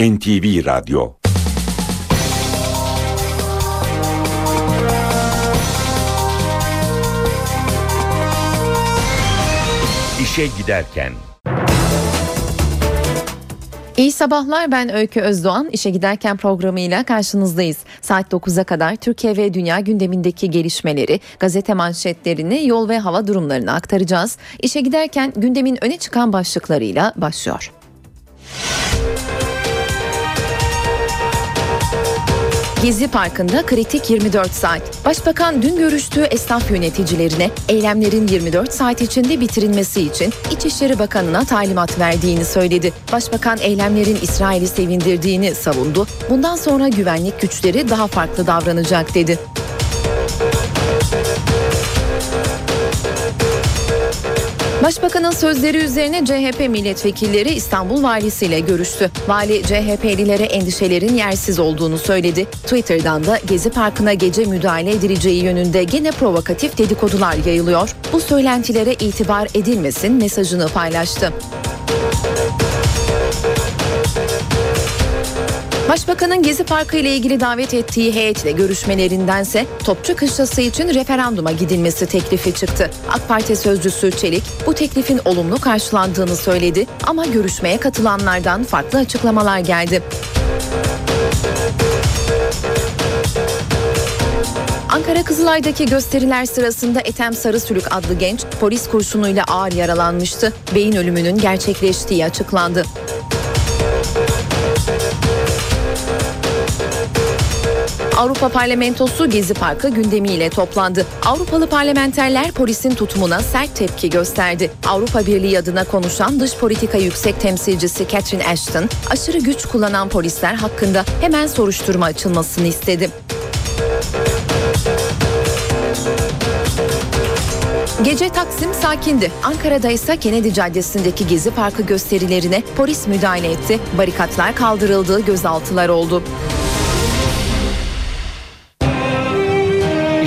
NTV Radyo İşe Giderken İyi sabahlar ben Öykü Özdoğan. İşe giderken programıyla karşınızdayız. Saat 9'a kadar Türkiye ve dünya gündemindeki gelişmeleri, gazete manşetlerini, yol ve hava durumlarını aktaracağız. İşe giderken gündemin öne çıkan başlıklarıyla başlıyor. Gezi Parkı'nda kritik 24 saat. Başbakan dün görüştüğü esnaf yöneticilerine eylemlerin 24 saat içinde bitirilmesi için İçişleri Bakanı'na talimat verdiğini söyledi. Başbakan eylemlerin İsrail'i sevindirdiğini savundu. Bundan sonra güvenlik güçleri daha farklı davranacak dedi. Başbakanın sözleri üzerine CHP milletvekilleri İstanbul valisiyle görüştü. Vali CHP'lilere endişelerin yersiz olduğunu söyledi. Twitter'dan da Gezi Parkı'na gece müdahale edileceği yönünde gene provokatif dedikodular yayılıyor. Bu söylentilere itibar edilmesin mesajını paylaştı. Başbakanın Gezi Parkı ile ilgili davet ettiği heyetle görüşmelerindense Topçu Kışlası için referanduma gidilmesi teklifi çıktı. AK Parti sözcüsü Çelik bu teklifin olumlu karşılandığını söyledi ama görüşmeye katılanlardan farklı açıklamalar geldi. Ankara Kızılay'daki gösteriler sırasında Etem Sarısülük adlı genç polis kurşunuyla ağır yaralanmıştı. Beyin ölümünün gerçekleştiği açıklandı. Avrupa Parlamentosu Gezi Parkı gündemiyle toplandı. Avrupalı parlamenterler polisin tutumuna sert tepki gösterdi. Avrupa Birliği adına konuşan dış politika yüksek temsilcisi Catherine Ashton, aşırı güç kullanan polisler hakkında hemen soruşturma açılmasını istedi. Gece Taksim sakindi. Ankara'da ise Kennedy Caddesi'ndeki Gezi Parkı gösterilerine polis müdahale etti. Barikatlar kaldırıldı, gözaltılar oldu.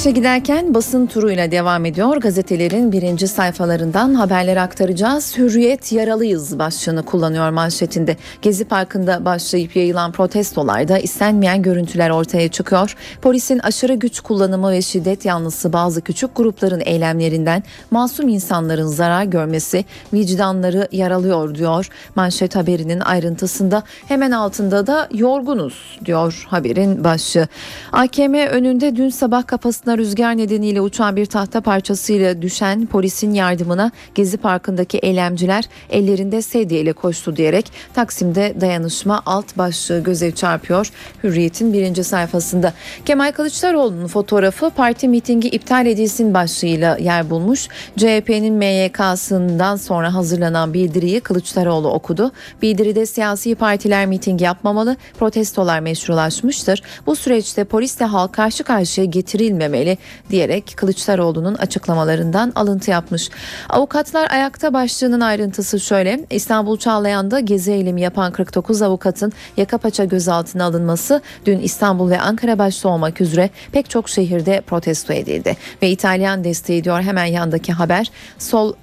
İşe giderken basın turuyla devam ediyor. Gazetelerin birinci sayfalarından haberler aktaracağız. Hürriyet yaralıyız başlığını kullanıyor manşetinde. Gezi Parkı'nda başlayıp yayılan protestolarda istenmeyen görüntüler ortaya çıkıyor. Polisin aşırı güç kullanımı ve şiddet yanlısı bazı küçük grupların eylemlerinden masum insanların zarar görmesi vicdanları yaralıyor diyor. Manşet haberinin ayrıntısında hemen altında da yorgunuz diyor haberin başlığı. AKM önünde dün sabah kafasına Altına rüzgar nedeniyle uçan bir tahta parçasıyla düşen polisin yardımına Gezi Parkı'ndaki eylemciler ellerinde sedye ile koştu diyerek Taksim'de dayanışma alt başlığı göze çarpıyor. Hürriyet'in birinci sayfasında. Kemal Kılıçdaroğlu'nun fotoğrafı parti mitingi iptal edilsin başlığıyla yer bulmuş. CHP'nin MYK'sından sonra hazırlanan bildiriyi Kılıçdaroğlu okudu. Bildiride siyasi partiler miting yapmamalı, protestolar meşrulaşmıştır. Bu süreçte polisle halk karşı karşıya getirilmemeli edilmeli diyerek Kılıçdaroğlu'nun açıklamalarından alıntı yapmış. Avukatlar ayakta başlığının ayrıntısı şöyle. İstanbul Çağlayan'da gezi eylemi yapan 49 avukatın yaka paça gözaltına alınması dün İstanbul ve Ankara başta olmak üzere pek çok şehirde protesto edildi. Ve İtalyan desteği diyor hemen yandaki haber. Sol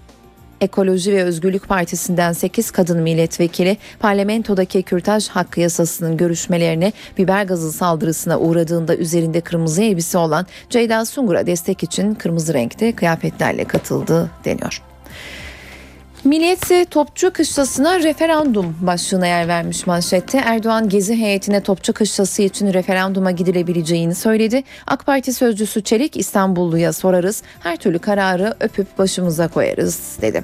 Ekoloji ve Özgürlük Partisi'nden 8 kadın milletvekili parlamentodaki kürtaj hakkı yasasının görüşmelerine biber gazı saldırısına uğradığında üzerinde kırmızı elbise olan Ceyda Sungur'a destek için kırmızı renkte kıyafetlerle katıldı deniyor. Milliyet'se Topçu Kışlası'na referandum başlığına yer vermiş manşette. Erdoğan gezi heyetine Topçu Kışlası için referanduma gidilebileceğini söyledi. AK Parti sözcüsü Çelik İstanbulluya sorarız, her türlü kararı öpüp başımıza koyarız dedi.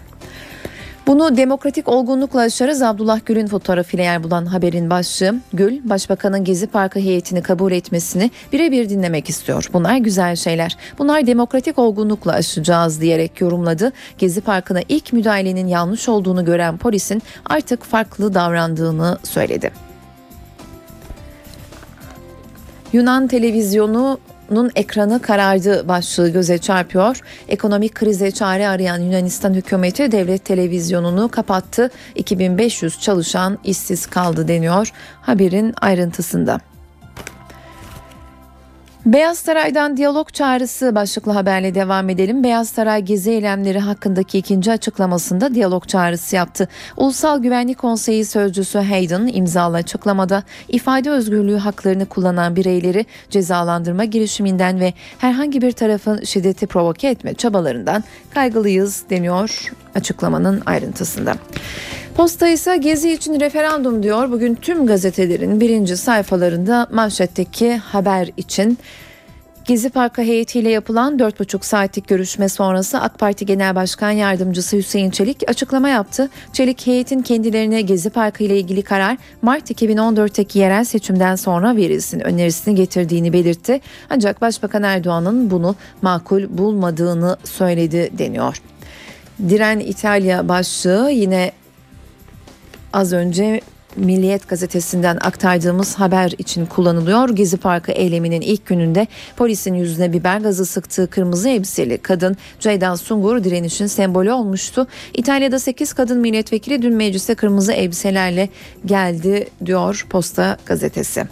Bunu demokratik olgunlukla aşarız Abdullah Gül'ün fotoğrafıyla yer bulan haberin başlığı. Gül, Başbakanın Gezi Parkı heyetini kabul etmesini birebir dinlemek istiyor. Bunlar güzel şeyler. Bunlar demokratik olgunlukla aşacağız diyerek yorumladı. Gezi Parkı'na ilk müdahalenin yanlış olduğunu gören polisin artık farklı davrandığını söyledi. Yunan televizyonu nun ekranı karardı başlığı göze çarpıyor. Ekonomik krize çare arayan Yunanistan hükümeti devlet televizyonunu kapattı. 2500 çalışan işsiz kaldı deniyor haberin ayrıntısında. Beyaz Saray'dan diyalog çağrısı başlıklı haberle devam edelim. Beyaz Saray gezi eylemleri hakkındaki ikinci açıklamasında diyalog çağrısı yaptı. Ulusal Güvenlik Konseyi Sözcüsü Hayden imzalı açıklamada ifade özgürlüğü haklarını kullanan bireyleri cezalandırma girişiminden ve herhangi bir tarafın şiddeti provoke etme çabalarından kaygılıyız deniyor açıklamanın ayrıntısında. Posta ise Gezi için referandum diyor. Bugün tüm gazetelerin birinci sayfalarında manşetteki haber için Gezi Parkı heyetiyle yapılan 4,5 saatlik görüşme sonrası AK Parti Genel Başkan Yardımcısı Hüseyin Çelik açıklama yaptı. Çelik heyetin kendilerine Gezi Parkı ile ilgili karar Mart 2014'teki yerel seçimden sonra verilsin önerisini getirdiğini belirtti. Ancak Başbakan Erdoğan'ın bunu makul bulmadığını söyledi deniyor. Diren İtalya başlığı yine az önce Milliyet gazetesinden aktardığımız haber için kullanılıyor. Gezi Parkı eyleminin ilk gününde polisin yüzüne biber gazı sıktığı kırmızı elbiseli kadın Ceydan Sungur direnişin sembolü olmuştu. İtalya'da 8 kadın milletvekili dün meclise kırmızı elbiselerle geldi diyor Posta gazetesi.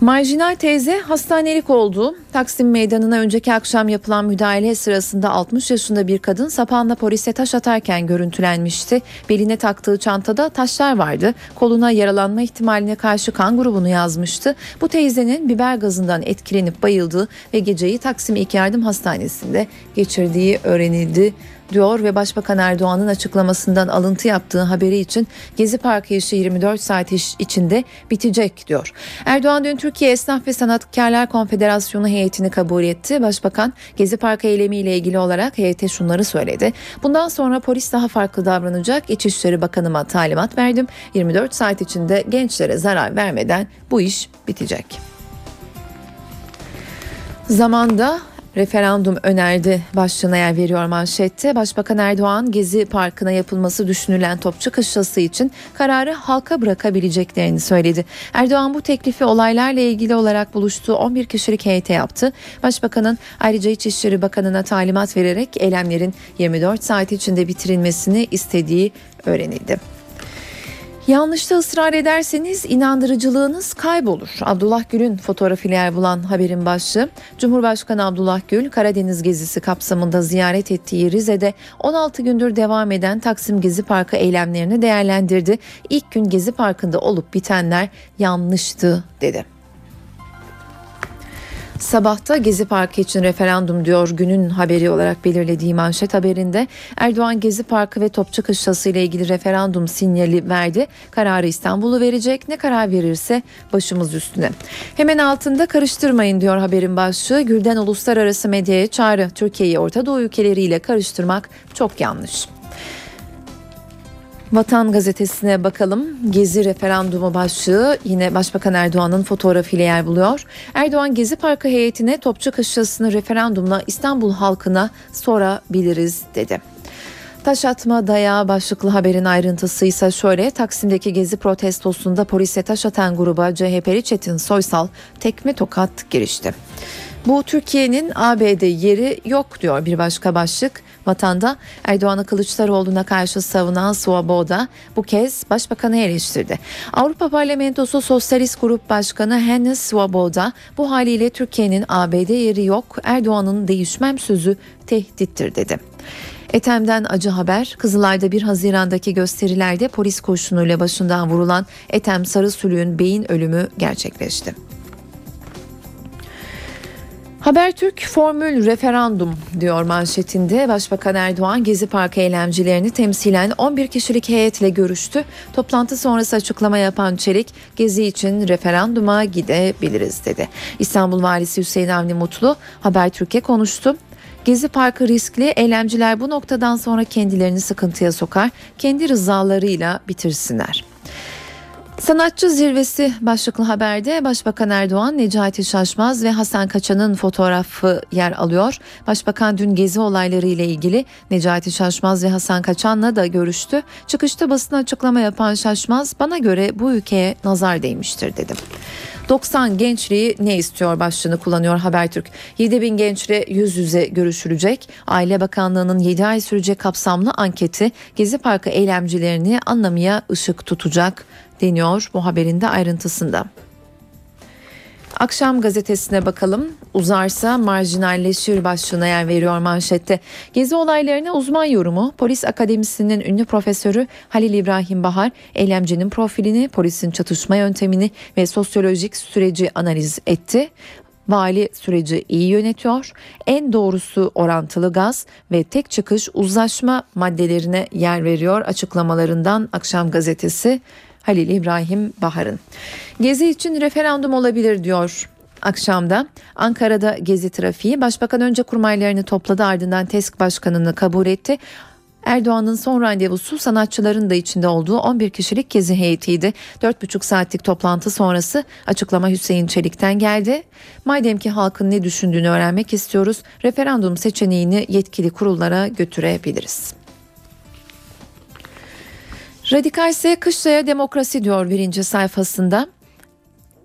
Marjinal teyze hastanelik oldu. Taksim Meydanı'na önceki akşam yapılan müdahale sırasında 60 yaşında bir kadın sapanla polise taş atarken görüntülenmişti. Beline taktığı çantada taşlar vardı. Koluna yaralanma ihtimaline karşı kan grubunu yazmıştı. Bu teyzenin biber gazından etkilenip bayıldığı ve geceyi Taksim İlk Yardım Hastanesi'nde geçirdiği öğrenildi diyor ve Başbakan Erdoğan'ın açıklamasından alıntı yaptığı haberi için Gezi Parkı işi 24 saat iş içinde bitecek diyor. Erdoğan dün Türkiye Esnaf ve Sanatkarlar Konfederasyonu heyetini kabul etti. Başbakan Gezi Parkı eylemiyle ilgili olarak heyete şunları söyledi. Bundan sonra polis daha farklı davranacak. İçişleri Bakanıma talimat verdim. 24 saat içinde gençlere zarar vermeden bu iş bitecek. Zamanda referandum önerdi başlığına yer veriyor manşette. Başbakan Erdoğan Gezi Parkı'na yapılması düşünülen Topçu Kışlası için kararı halka bırakabileceklerini söyledi. Erdoğan bu teklifi olaylarla ilgili olarak buluştuğu 11 kişilik heyete yaptı. Başbakanın ayrıca İçişleri Bakanı'na talimat vererek eylemlerin 24 saat içinde bitirilmesini istediği öğrenildi. Yanlışta ısrar ederseniz inandırıcılığınız kaybolur. Abdullah Gül'ün fotoğrafıyla yer bulan haberin başlığı Cumhurbaşkanı Abdullah Gül Karadeniz gezisi kapsamında ziyaret ettiği Rize'de 16 gündür devam eden Taksim Gezi Parkı eylemlerini değerlendirdi. İlk gün Gezi Parkı'nda olup bitenler yanlıştı dedi. Sabahta Gezi Parkı için referandum diyor günün haberi olarak belirlediği manşet haberinde Erdoğan Gezi Parkı ve Topçu Kışlası ile ilgili referandum sinyali verdi. Kararı İstanbul'u verecek ne karar verirse başımız üstüne. Hemen altında karıştırmayın diyor haberin başlığı. Gülden uluslararası medyaya çağrı Türkiye'yi Orta Doğu ülkeleriyle karıştırmak çok yanlış. Vatan gazetesine bakalım. Gezi referandumu başlığı yine Başbakan Erdoğan'ın fotoğrafıyla yer buluyor. Erdoğan Gezi Parkı heyetine Topçu Kışlası'nı referandumla İstanbul halkına sorabiliriz dedi. Taş atma dayağı başlıklı haberin ayrıntısı ise şöyle Taksim'deki gezi protestosunda polise taş atan gruba CHP'li Çetin Soysal tekme tokat girişti. Bu Türkiye'nin ABD yeri yok diyor bir başka başlık. Vatanda Erdoğan'ı Kılıçdaroğlu'na karşı savunan Svoboda bu kez başbakanı eleştirdi. Avrupa Parlamentosu Sosyalist Grup Başkanı Hennes Svoboda bu haliyle Türkiye'nin ABD yeri yok Erdoğan'ın değişmem sözü tehdittir dedi. Etem'den acı haber. Kızılay'da 1 Haziran'daki gösterilerde polis kurşunuyla başından vurulan Etem Sarısülüğün beyin ölümü gerçekleşti. Habertürk formül referandum diyor manşetinde. Başbakan Erdoğan Gezi Parkı eylemcilerini temsilen 11 kişilik heyetle görüştü. Toplantı sonrası açıklama yapan Çelik, Gezi için referanduma gidebiliriz dedi. İstanbul Valisi Hüseyin Avni Mutlu Habertürk'e konuştu. Gezi Parkı riskli, eylemciler bu noktadan sonra kendilerini sıkıntıya sokar, kendi rızalarıyla bitirsinler. Sanatçı zirvesi başlıklı haberde Başbakan Erdoğan, Necati Şaşmaz ve Hasan Kaçan'ın fotoğrafı yer alıyor. Başbakan dün gezi olayları ile ilgili Necati Şaşmaz ve Hasan Kaçan'la da görüştü. Çıkışta basın açıklama yapan Şaşmaz, bana göre bu ülkeye nazar değmiştir dedim. 90 gençliği ne istiyor başlığını kullanıyor Habertürk. 7 bin gençle yüz yüze görüşülecek. Aile Bakanlığı'nın 7 ay sürecek kapsamlı anketi Gezi Parkı eylemcilerini anlamaya ışık tutacak deniyor bu haberin de ayrıntısında. Akşam gazetesine bakalım. Uzarsa marjinalleşir başlığına yer veriyor manşette. Gezi olaylarına uzman yorumu Polis Akademisi'nin ünlü profesörü Halil İbrahim Bahar, eylemcinin profilini, polisin çatışma yöntemini ve sosyolojik süreci analiz etti. Vali süreci iyi yönetiyor. En doğrusu orantılı gaz ve tek çıkış uzlaşma maddelerine yer veriyor açıklamalarından Akşam gazetesi Halil İbrahim Bahar'ın. Gezi için referandum olabilir diyor akşamda Ankara'da gezi trafiği Başbakan önce kurmaylarını topladı ardından TESK başkanını kabul etti. Erdoğan'ın son randevusu sanatçıların da içinde olduğu 11 kişilik gezi heyetiydi. 4,5 saatlik toplantı sonrası açıklama Hüseyin Çelik'ten geldi. Madem ki halkın ne düşündüğünü öğrenmek istiyoruz, referandum seçeneğini yetkili kurullara götürebiliriz. Radikal ise kışlaya demokrasi diyor birinci sayfasında.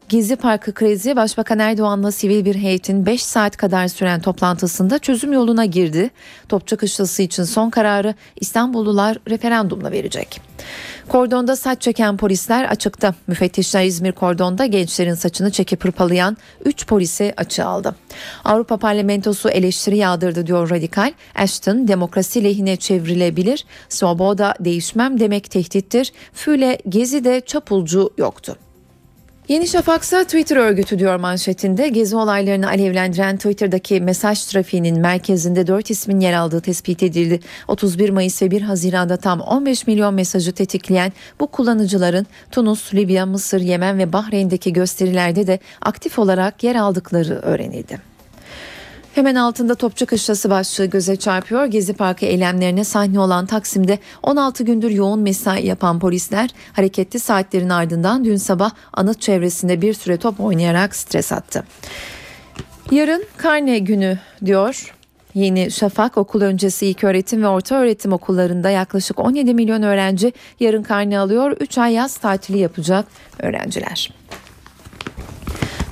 Gezi Parkı krizi Başbakan Erdoğan'la sivil bir heyetin 5 saat kadar süren toplantısında çözüm yoluna girdi. Topçu Kışlası için son kararı İstanbullular referandumla verecek. Kordonda saç çeken polisler açıkta. Müfettişler İzmir kordonda gençlerin saçını çekip hırpalayan 3 polisi açığa aldı. Avrupa Parlamentosu eleştiri yağdırdı diyor Radikal. Ashton demokrasi lehine çevrilebilir. Svoboda değişmem demek tehdittir. Füle Gezi'de çapulcu yoktu. Yeni Şafak ise Twitter örgütü diyor manşetinde. Gezi olaylarını alevlendiren Twitter'daki mesaj trafiğinin merkezinde 4 ismin yer aldığı tespit edildi. 31 Mayıs ve 1 Haziran'da tam 15 milyon mesajı tetikleyen bu kullanıcıların Tunus, Libya, Mısır, Yemen ve Bahreyn'deki gösterilerde de aktif olarak yer aldıkları öğrenildi. Hemen altında Topçu Kışlası başlığı göze çarpıyor. Gezi Parkı eylemlerine sahne olan Taksim'de 16 gündür yoğun mesai yapan polisler hareketli saatlerin ardından dün sabah anıt çevresinde bir süre top oynayarak stres attı. Yarın karne günü diyor Yeni Şafak okul öncesi ilk öğretim ve orta öğretim okullarında yaklaşık 17 milyon öğrenci yarın karne alıyor. 3 ay yaz tatili yapacak öğrenciler.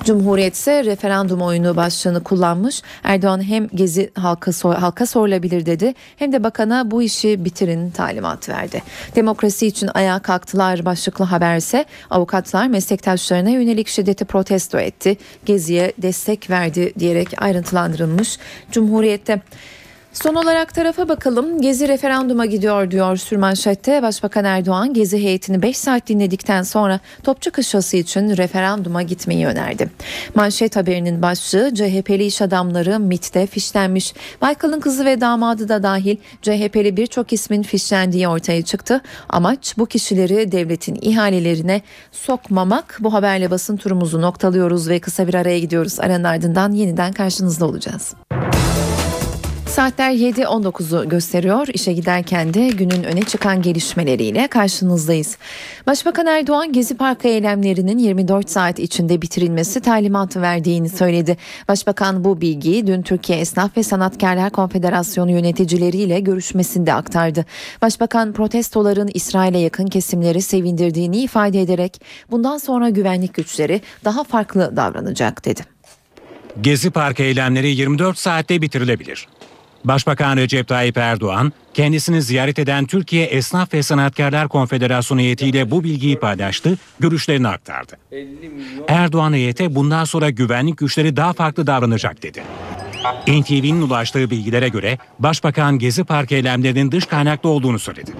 Cumhuriyet ise referandum oyunu başlığını kullanmış. Erdoğan hem gezi halka, sor, halka sorulabilir dedi hem de bakana bu işi bitirin talimatı verdi. Demokrasi için ayağa kalktılar başlıklı haberse avukatlar meslektaşlarına yönelik şiddeti protesto etti. Geziye destek verdi diyerek ayrıntılandırılmış. Cumhuriyette Son olarak tarafa bakalım. Gezi referanduma gidiyor diyor sürmanşette. Başbakan Erdoğan Gezi heyetini 5 saat dinledikten sonra Topçu Kışlası için referanduma gitmeyi önerdi. Manşet haberinin başlığı CHP'li iş adamları MIT'te fişlenmiş. Baykal'ın kızı ve damadı da dahil CHP'li birçok ismin fişlendiği ortaya çıktı. Amaç bu kişileri devletin ihalelerine sokmamak. Bu haberle basın turumuzu noktalıyoruz ve kısa bir araya gidiyoruz. Aranın ardından yeniden karşınızda olacağız. Saatler 7.19'u gösteriyor. İşe giderken de günün öne çıkan gelişmeleriyle karşınızdayız. Başbakan Erdoğan Gezi Parkı eylemlerinin 24 saat içinde bitirilmesi talimatı verdiğini söyledi. Başbakan bu bilgiyi dün Türkiye Esnaf ve Sanatkarlar Konfederasyonu yöneticileriyle görüşmesinde aktardı. Başbakan protestoların İsrail'e yakın kesimleri sevindirdiğini ifade ederek bundan sonra güvenlik güçleri daha farklı davranacak dedi. Gezi Parkı eylemleri 24 saatte bitirilebilir. Başbakan Recep Tayyip Erdoğan, kendisini ziyaret eden Türkiye Esnaf ve Sanatkarlar Konfederasyonu heyetiyle bu bilgiyi paylaştı, görüşlerini aktardı. Erdoğan heyete bundan sonra güvenlik güçleri daha farklı davranacak dedi. NTV'nin ulaştığı bilgilere göre Başbakan Gezi Parkı eylemlerinin dış kaynaklı olduğunu söyledi.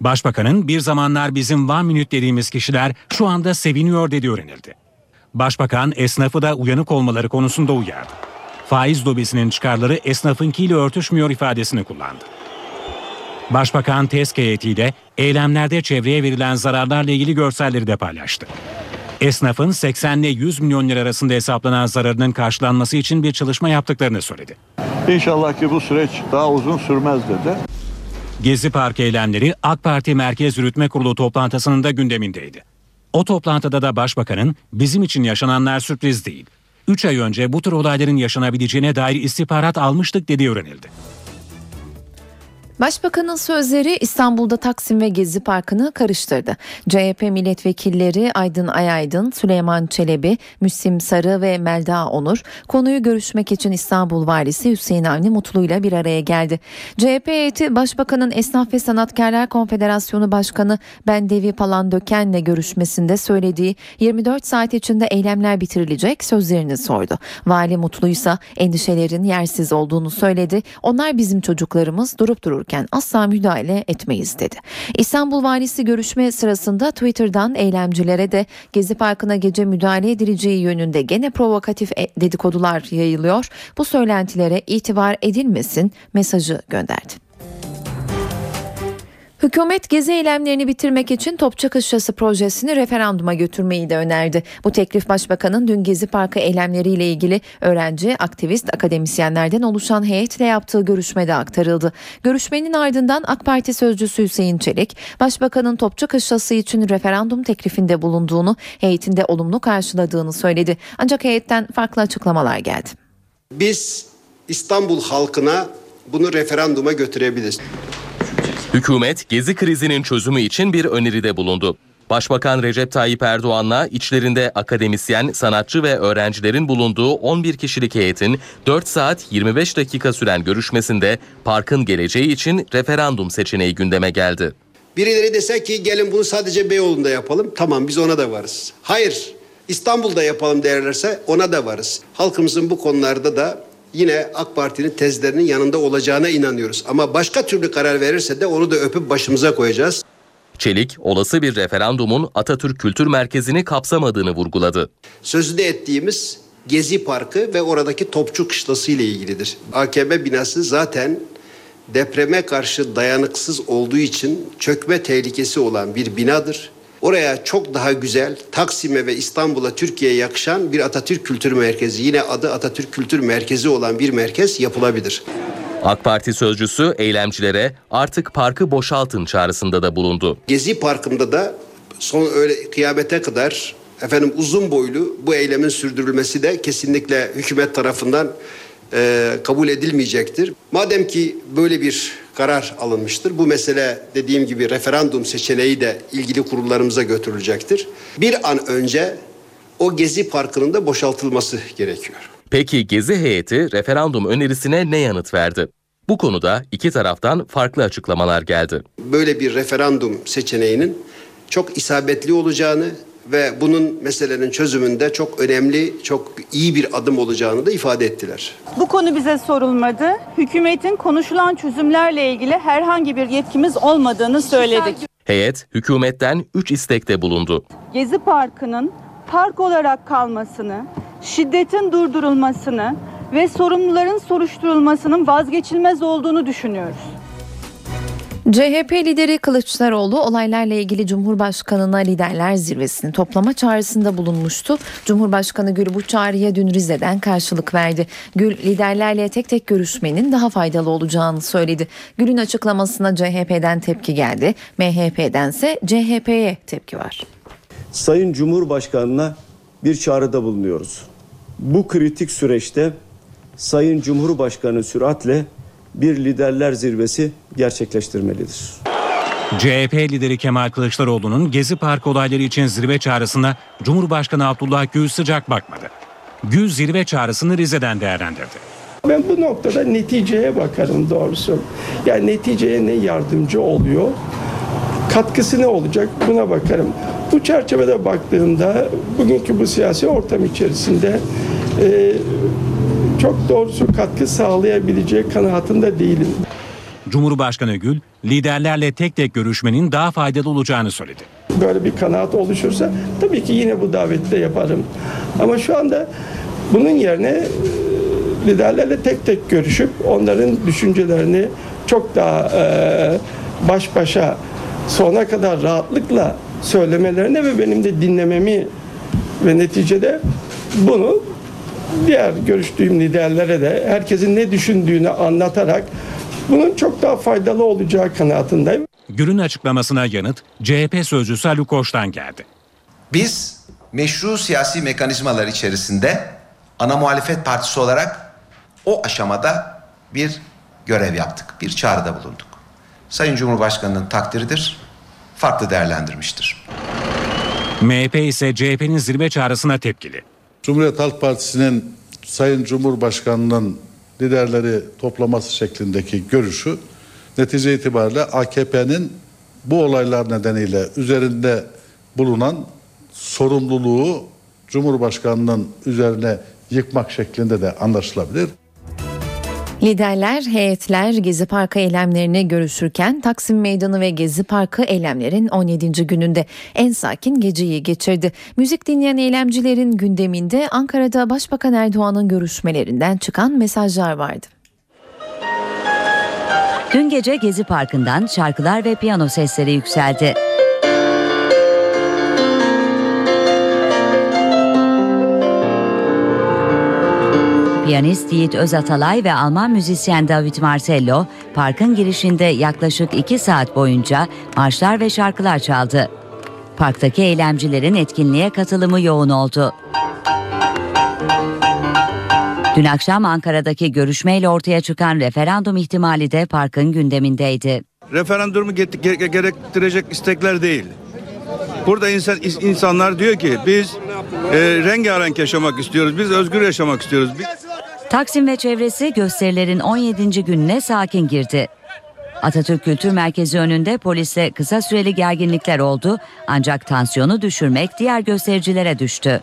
Başbakanın bir zamanlar bizim Van Minut dediğimiz kişiler şu anda seviniyor dediği öğrenildi. Başbakan esnafı da uyanık olmaları konusunda uyardı faiz lobisinin çıkarları esnafınkiyle örtüşmüyor ifadesini kullandı. Başbakan TESK heyetiyle eylemlerde çevreye verilen zararlarla ilgili görselleri de paylaştı. Esnafın 80 ile 100 milyon lira arasında hesaplanan zararının karşılanması için bir çalışma yaptıklarını söyledi. İnşallah ki bu süreç daha uzun sürmez dedi. Gezi Park eylemleri AK Parti Merkez Yürütme Kurulu toplantısının da gündemindeydi. O toplantıda da başbakanın bizim için yaşananlar sürpriz değil. 3 ay önce bu tür olayların yaşanabileceğine dair istihbarat almıştık dediği öğrenildi. Başbakanın sözleri İstanbul'da Taksim ve Gezi Parkı'nı karıştırdı. CHP milletvekilleri Aydın Ayaydın, Süleyman Çelebi, Müslim Sarı ve Melda Onur konuyu görüşmek için İstanbul Valisi Hüseyin Avni Mutlu ile bir araya geldi. CHP heyeti Başbakanın Esnaf ve Sanatkarlar Konfederasyonu Başkanı Bendevi Palandöken'le görüşmesinde söylediği 24 saat içinde eylemler bitirilecek sözlerini sordu. Vali Mutlu ise endişelerin yersiz olduğunu söyledi. Onlar bizim çocuklarımız durup dururken asla müdahale etmeyiz dedi. İstanbul Valisi görüşme sırasında Twitter'dan eylemcilere de Gezi Parkı'na gece müdahale edileceği yönünde gene provokatif e- dedikodular yayılıyor. Bu söylentilere itibar edilmesin mesajı gönderdi. Hükümet gezi eylemlerini bitirmek için Topçu Kışlası projesini referanduma götürmeyi de önerdi. Bu teklif Başbakanın dün Gezi Parkı eylemleriyle ilgili öğrenci, aktivist, akademisyenlerden oluşan heyetle yaptığı görüşmede aktarıldı. Görüşmenin ardından AK Parti sözcüsü Hüseyin Çelik, Başbakanın Topçu Kışlası için referandum teklifinde bulunduğunu, heyetinde olumlu karşıladığını söyledi. Ancak heyetten farklı açıklamalar geldi. Biz İstanbul halkına bunu referanduma götürebiliriz. Hükümet gezi krizinin çözümü için bir öneride bulundu. Başbakan Recep Tayyip Erdoğan'la içlerinde akademisyen, sanatçı ve öğrencilerin bulunduğu 11 kişilik heyetin 4 saat 25 dakika süren görüşmesinde parkın geleceği için referandum seçeneği gündeme geldi. Birileri dese ki gelin bunu sadece Beyoğlu'nda yapalım. Tamam biz ona da varız. Hayır İstanbul'da yapalım derlerse ona da varız. Halkımızın bu konularda da yine AK Parti'nin tezlerinin yanında olacağına inanıyoruz. Ama başka türlü karar verirse de onu da öpüp başımıza koyacağız. Çelik, olası bir referandumun Atatürk Kültür Merkezi'ni kapsamadığını vurguladı. Sözde ettiğimiz Gezi Parkı ve oradaki Topçu Kışlası ile ilgilidir. AKM binası zaten depreme karşı dayanıksız olduğu için çökme tehlikesi olan bir binadır. Oraya çok daha güzel Taksim'e ve İstanbul'a Türkiye'ye yakışan bir Atatürk Kültür Merkezi yine adı Atatürk Kültür Merkezi olan bir merkez yapılabilir. AK Parti sözcüsü eylemcilere artık parkı boşaltın çağrısında da bulundu. Gezi Parkı'nda da son öyle kıyamete kadar efendim uzun boylu bu eylemin sürdürülmesi de kesinlikle hükümet tarafından e, kabul edilmeyecektir. Madem ki böyle bir karar alınmıştır. Bu mesele dediğim gibi referandum seçeneği de ilgili kurullarımıza götürülecektir. Bir an önce o Gezi Parkı'nın da boşaltılması gerekiyor. Peki Gezi heyeti referandum önerisine ne yanıt verdi? Bu konuda iki taraftan farklı açıklamalar geldi. Böyle bir referandum seçeneğinin çok isabetli olacağını ve bunun meselenin çözümünde çok önemli, çok iyi bir adım olacağını da ifade ettiler. Bu konu bize sorulmadı. Hükümetin konuşulan çözümlerle ilgili herhangi bir yetkimiz olmadığını söyledik. Heyet hükümetten 3 istekte bulundu. Gezi Parkı'nın park olarak kalmasını, şiddetin durdurulmasını ve sorumluların soruşturulmasının vazgeçilmez olduğunu düşünüyoruz. CHP lideri Kılıçdaroğlu olaylarla ilgili Cumhurbaşkanı'na liderler zirvesini toplama çağrısında bulunmuştu. Cumhurbaşkanı Gül bu çağrıya dün Rize'den karşılık verdi. Gül liderlerle tek tek görüşmenin daha faydalı olacağını söyledi. Gül'ün açıklamasına CHP'den tepki geldi. MHP'dense CHP'ye tepki var. Sayın Cumhurbaşkanı'na bir çağrıda bulunuyoruz. Bu kritik süreçte Sayın Cumhurbaşkanı süratle bir liderler zirvesi gerçekleştirmelidir. CHP lideri Kemal Kılıçdaroğlu'nun Gezi Parkı olayları için zirve çağrısına Cumhurbaşkanı Abdullah Gül sıcak bakmadı. Gül zirve çağrısını Rize'den değerlendirdi. Ben bu noktada neticeye bakarım doğrusu. Yani neticeye ne yardımcı oluyor? Katkısı ne olacak buna bakarım. Bu çerçevede baktığımda bugünkü bu siyasi ortam içerisinde e, çok doğrusu katkı sağlayabilecek kanaatinde değilim. Cumhurbaşkanı Gül, liderlerle tek tek görüşmenin daha faydalı olacağını söyledi. Böyle bir kanaat oluşursa tabii ki yine bu davette yaparım. Ama şu anda bunun yerine e, liderlerle tek tek görüşüp onların düşüncelerini çok daha e, baş başa sona kadar rahatlıkla söylemelerine ve benim de dinlememi ve neticede bunu diğer görüştüğüm liderlere de herkesin ne düşündüğünü anlatarak bunun çok daha faydalı olacağı kanaatindeyim. Gül'ün açıklamasına yanıt CHP sözcüsü Ali Koç'tan geldi. Biz meşru siyasi mekanizmalar içerisinde ana muhalefet partisi olarak o aşamada bir görev yaptık, bir çağrıda bulunduk. Sayın Cumhurbaşkanı'nın takdiridir. Farklı değerlendirmiştir. MHP ise CHP'nin zirve çağrısına tepkili. Cumhuriyet Halk Partisi'nin Sayın Cumhurbaşkanı'nın liderleri toplaması şeklindeki görüşü netice itibariyle AKP'nin bu olaylar nedeniyle üzerinde bulunan sorumluluğu Cumhurbaşkanı'nın üzerine yıkmak şeklinde de anlaşılabilir. Liderler, heyetler Gezi Parkı eylemlerini görüşürken Taksim Meydanı ve Gezi Parkı eylemlerin 17. gününde en sakin geceyi geçirdi. Müzik dinleyen eylemcilerin gündeminde Ankara'da Başbakan Erdoğan'ın görüşmelerinden çıkan mesajlar vardı. Dün gece Gezi Parkı'ndan şarkılar ve piyano sesleri yükseldi. Piyanist Yiğit Özatalay ve Alman müzisyen David Marcello parkın girişinde yaklaşık 2 saat boyunca marşlar ve şarkılar çaldı. Parktaki eylemcilerin etkinliğe katılımı yoğun oldu. Dün akşam Ankara'daki görüşmeyle ortaya çıkan referandum ihtimali de parkın gündemindeydi. Referandumu gerektirecek istekler değil. Burada insan insanlar diyor ki biz e, rengarenk yaşamak istiyoruz, biz özgür yaşamak istiyoruz. Biz... Taksim ve çevresi gösterilerin 17. gününe sakin girdi. Atatürk Kültür Merkezi önünde polisle kısa süreli gerginlikler oldu ancak tansiyonu düşürmek diğer göstericilere düştü.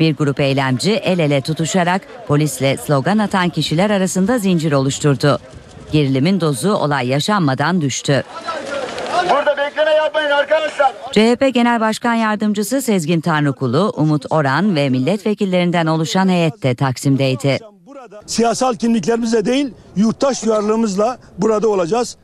Bir grup eylemci el ele tutuşarak polisle slogan atan kişiler arasında zincir oluşturdu. Gerilimin dozu olay yaşanmadan düştü. Burada bekleme yapmayın arkadaşlar. CHP Genel Başkan Yardımcısı Sezgin Tanrıkulu, Umut Oran ve milletvekillerinden oluşan heyet de Taksim'deydi. Siyasal kimliklerimizle değil, yurttaş duyarlılığımızla burada olacağız.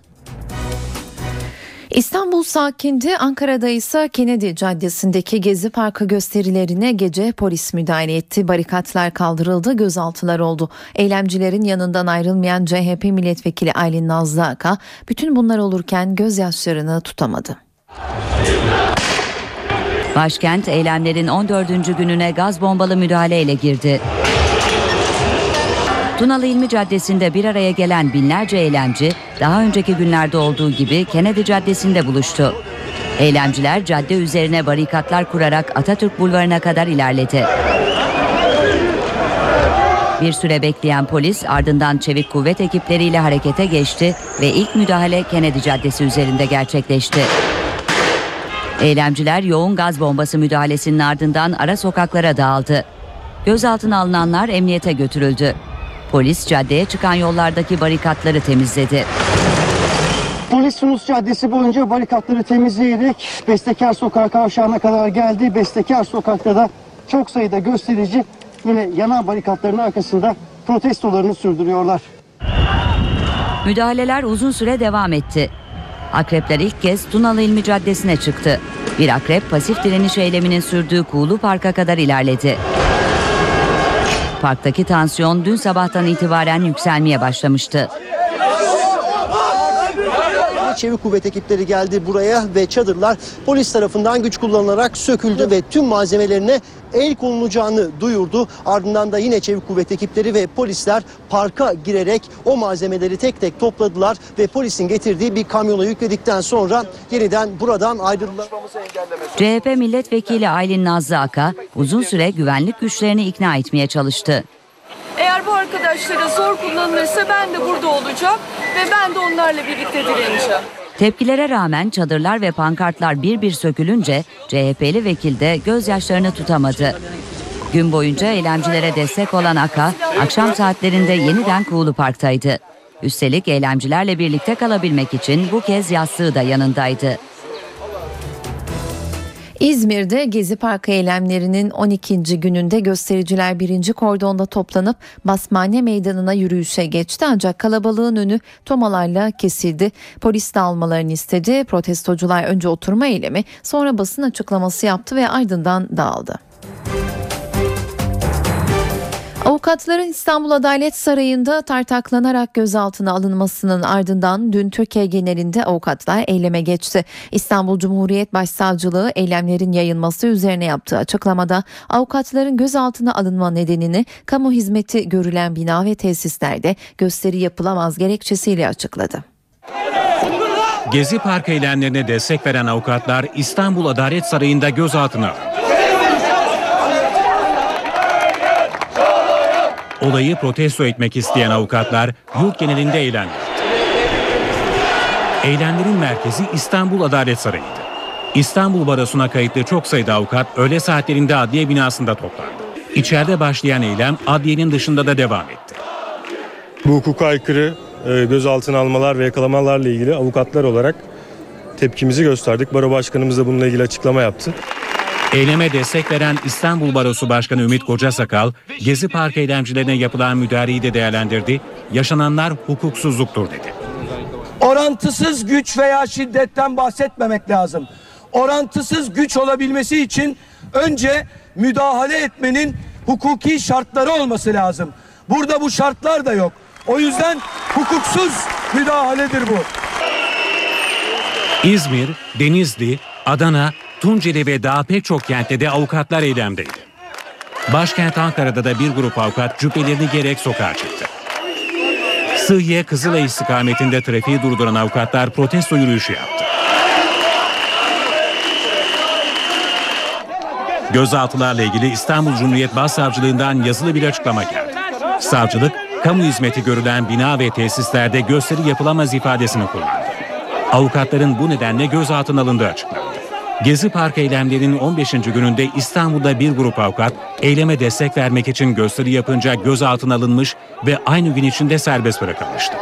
İstanbul sakindi, Ankara'da ise Kennedy Caddesi'ndeki Gezi Parkı gösterilerine gece polis müdahale etti. Barikatlar kaldırıldı, gözaltılar oldu. Eylemcilerin yanından ayrılmayan CHP milletvekili Aylin Nazlı Aka, bütün bunlar olurken gözyaşlarını tutamadı. Başkent eylemlerin 14. gününe gaz bombalı müdahaleyle girdi. Tunalı İlmi Caddesi'nde bir araya gelen binlerce eylemci daha önceki günlerde olduğu gibi Kennedy Caddesi'nde buluştu. Eylemciler cadde üzerine barikatlar kurarak Atatürk Bulvarı'na kadar ilerledi. Bir süre bekleyen polis ardından çevik kuvvet ekipleriyle harekete geçti ve ilk müdahale Kennedy Caddesi üzerinde gerçekleşti. Eylemciler yoğun gaz bombası müdahalesinin ardından ara sokaklara dağıldı. Gözaltına alınanlar emniyete götürüldü. Polis caddeye çıkan yollardaki barikatları temizledi. Polis Sunus Caddesi boyunca barikatları temizleyerek Bestekar Sokağı kavşağına kadar geldi. Bestekar Sokak'ta da çok sayıda gösterici yine yanan barikatların arkasında protestolarını sürdürüyorlar. Müdahaleler uzun süre devam etti. Akrepler ilk kez Tunalı İlmi Caddesi'ne çıktı. Bir akrep pasif direniş eyleminin sürdüğü Kuğulu Park'a kadar ilerledi. Parktaki tansiyon dün sabahtan itibaren yükselmeye başlamıştı. Çevik kuvvet ekipleri geldi buraya ve çadırlar polis tarafından güç kullanılarak söküldü ve tüm malzemelerine el konulacağını duyurdu. Ardından da yine çevik kuvvet ekipleri ve polisler parka girerek o malzemeleri tek tek topladılar ve polisin getirdiği bir kamyona yükledikten sonra yeniden buradan ayrıldılar. CHP milletvekili Aylin Nazlı Aka uzun süre güvenlik güçlerini ikna etmeye çalıştı. Eğer bu arkadaşlara zor kullanılırsa ben de burada olacağım ve ben de onlarla birlikte direneceğim. Tepkilere rağmen çadırlar ve pankartlar bir bir sökülünce CHP'li vekil de gözyaşlarını tutamadı. Gün boyunca eylemcilere destek olan Aka akşam saatlerinde yeniden Kuğulu Park'taydı. Üstelik eylemcilerle birlikte kalabilmek için bu kez yastığı da yanındaydı. İzmir'de Gezi Parkı eylemlerinin 12. gününde göstericiler birinci kordonda toplanıp Basmane Meydanı'na yürüyüşe geçti ancak kalabalığın önü tomalarla kesildi. Polis de almalarını istedi. Protestocular önce oturma eylemi sonra basın açıklaması yaptı ve ardından dağıldı. Avukatların İstanbul Adalet Sarayı'nda tartaklanarak gözaltına alınmasının ardından dün Türkiye genelinde avukatlar eyleme geçti. İstanbul Cumhuriyet Başsavcılığı eylemlerin yayılması üzerine yaptığı açıklamada avukatların gözaltına alınma nedenini kamu hizmeti görülen bina ve tesislerde gösteri yapılamaz gerekçesiyle açıkladı. Gezi Park eylemlerine destek veren avukatlar İstanbul Adalet Sarayı'nda gözaltına alındı. Olayı protesto etmek isteyen avukatlar yurt genelinde yaptı. Eylemlerin merkezi İstanbul Adalet Sarayı'ydı. İstanbul Barosu'na kayıtlı çok sayıda avukat öğle saatlerinde adliye binasında toplandı. İçeride başlayan eylem adliyenin dışında da devam etti. Bu hukuka aykırı e, gözaltına almalar ve yakalamalarla ilgili avukatlar olarak tepkimizi gösterdik. Baro Başkanımız da bununla ilgili açıklama yaptı. Eyleme destek veren İstanbul Barosu Başkanı Ümit Kocasakal, Gezi Park eylemcilerine yapılan müdahaleyi de değerlendirdi. Yaşananlar hukuksuzluktur dedi. Orantısız güç veya şiddetten bahsetmemek lazım. Orantısız güç olabilmesi için önce müdahale etmenin hukuki şartları olması lazım. Burada bu şartlar da yok. O yüzden hukuksuz müdahaledir bu. İzmir, Denizli, Adana, Tunceli ve daha pek çok kentte de avukatlar eylemdeydi. Başkent Ankara'da da bir grup avukat cübbelerini gerek sokağa çıktı. Sığıye Kızılay istikametinde trafiği durduran avukatlar protesto yürüyüşü yaptı. Gözaltılarla ilgili İstanbul Cumhuriyet Başsavcılığından yazılı bir açıklama geldi. Savcılık, kamu hizmeti görülen bina ve tesislerde gösteri yapılamaz ifadesini kullandı. Avukatların bu nedenle gözaltına alındığı açıklandı. Gezi Park eylemlerinin 15. gününde İstanbul'da bir grup avukat eyleme destek vermek için gösteri yapınca gözaltına alınmış ve aynı gün içinde serbest bırakılmıştı.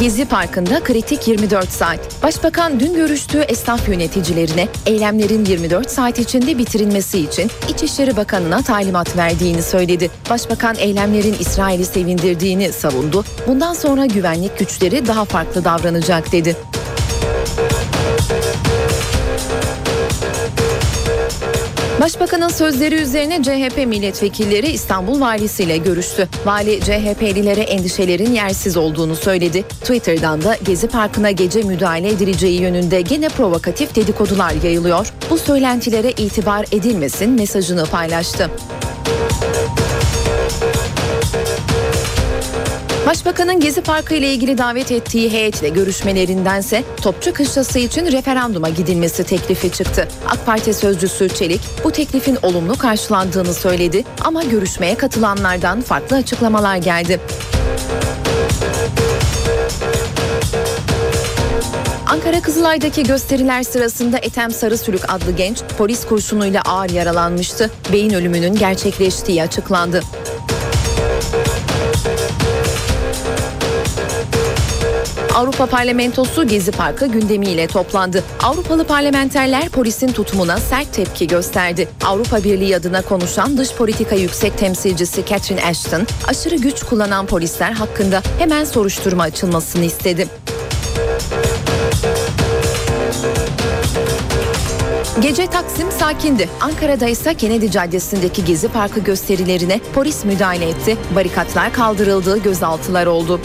Gezi Parkı'nda kritik 24 saat. Başbakan dün görüştüğü esnaf yöneticilerine eylemlerin 24 saat içinde bitirilmesi için İçişleri Bakanı'na talimat verdiğini söyledi. Başbakan eylemlerin İsrail'i sevindirdiğini savundu. Bundan sonra güvenlik güçleri daha farklı davranacak dedi. Başbakanın sözleri üzerine CHP milletvekilleri İstanbul valisiyle görüştü. Vali CHP'lilere endişelerin yersiz olduğunu söyledi. Twitter'dan da Gezi Parkı'na gece müdahale edileceği yönünde gene provokatif dedikodular yayılıyor. Bu söylentilere itibar edilmesin mesajını paylaştı. Başbakanın Gezi Parkı ile ilgili davet ettiği heyetle görüşmelerindense Topçu Kışlası için referanduma gidilmesi teklifi çıktı. AK Parti sözcüsü Çelik bu teklifin olumlu karşılandığını söyledi ama görüşmeye katılanlardan farklı açıklamalar geldi. Ankara Kızılay'daki gösteriler sırasında Ethem Sarısülük adlı genç polis kurşunuyla ağır yaralanmıştı. Beyin ölümünün gerçekleştiği açıklandı. Avrupa Parlamentosu Gezi Parkı gündemiyle toplandı. Avrupalı parlamenterler polisin tutumuna sert tepki gösterdi. Avrupa Birliği adına konuşan dış politika yüksek temsilcisi Catherine Ashton, aşırı güç kullanan polisler hakkında hemen soruşturma açılmasını istedi. Gece Taksim sakindi. Ankara'da ise Kennedy Caddesi'ndeki Gezi Parkı gösterilerine polis müdahale etti. Barikatlar kaldırıldı, gözaltılar oldu.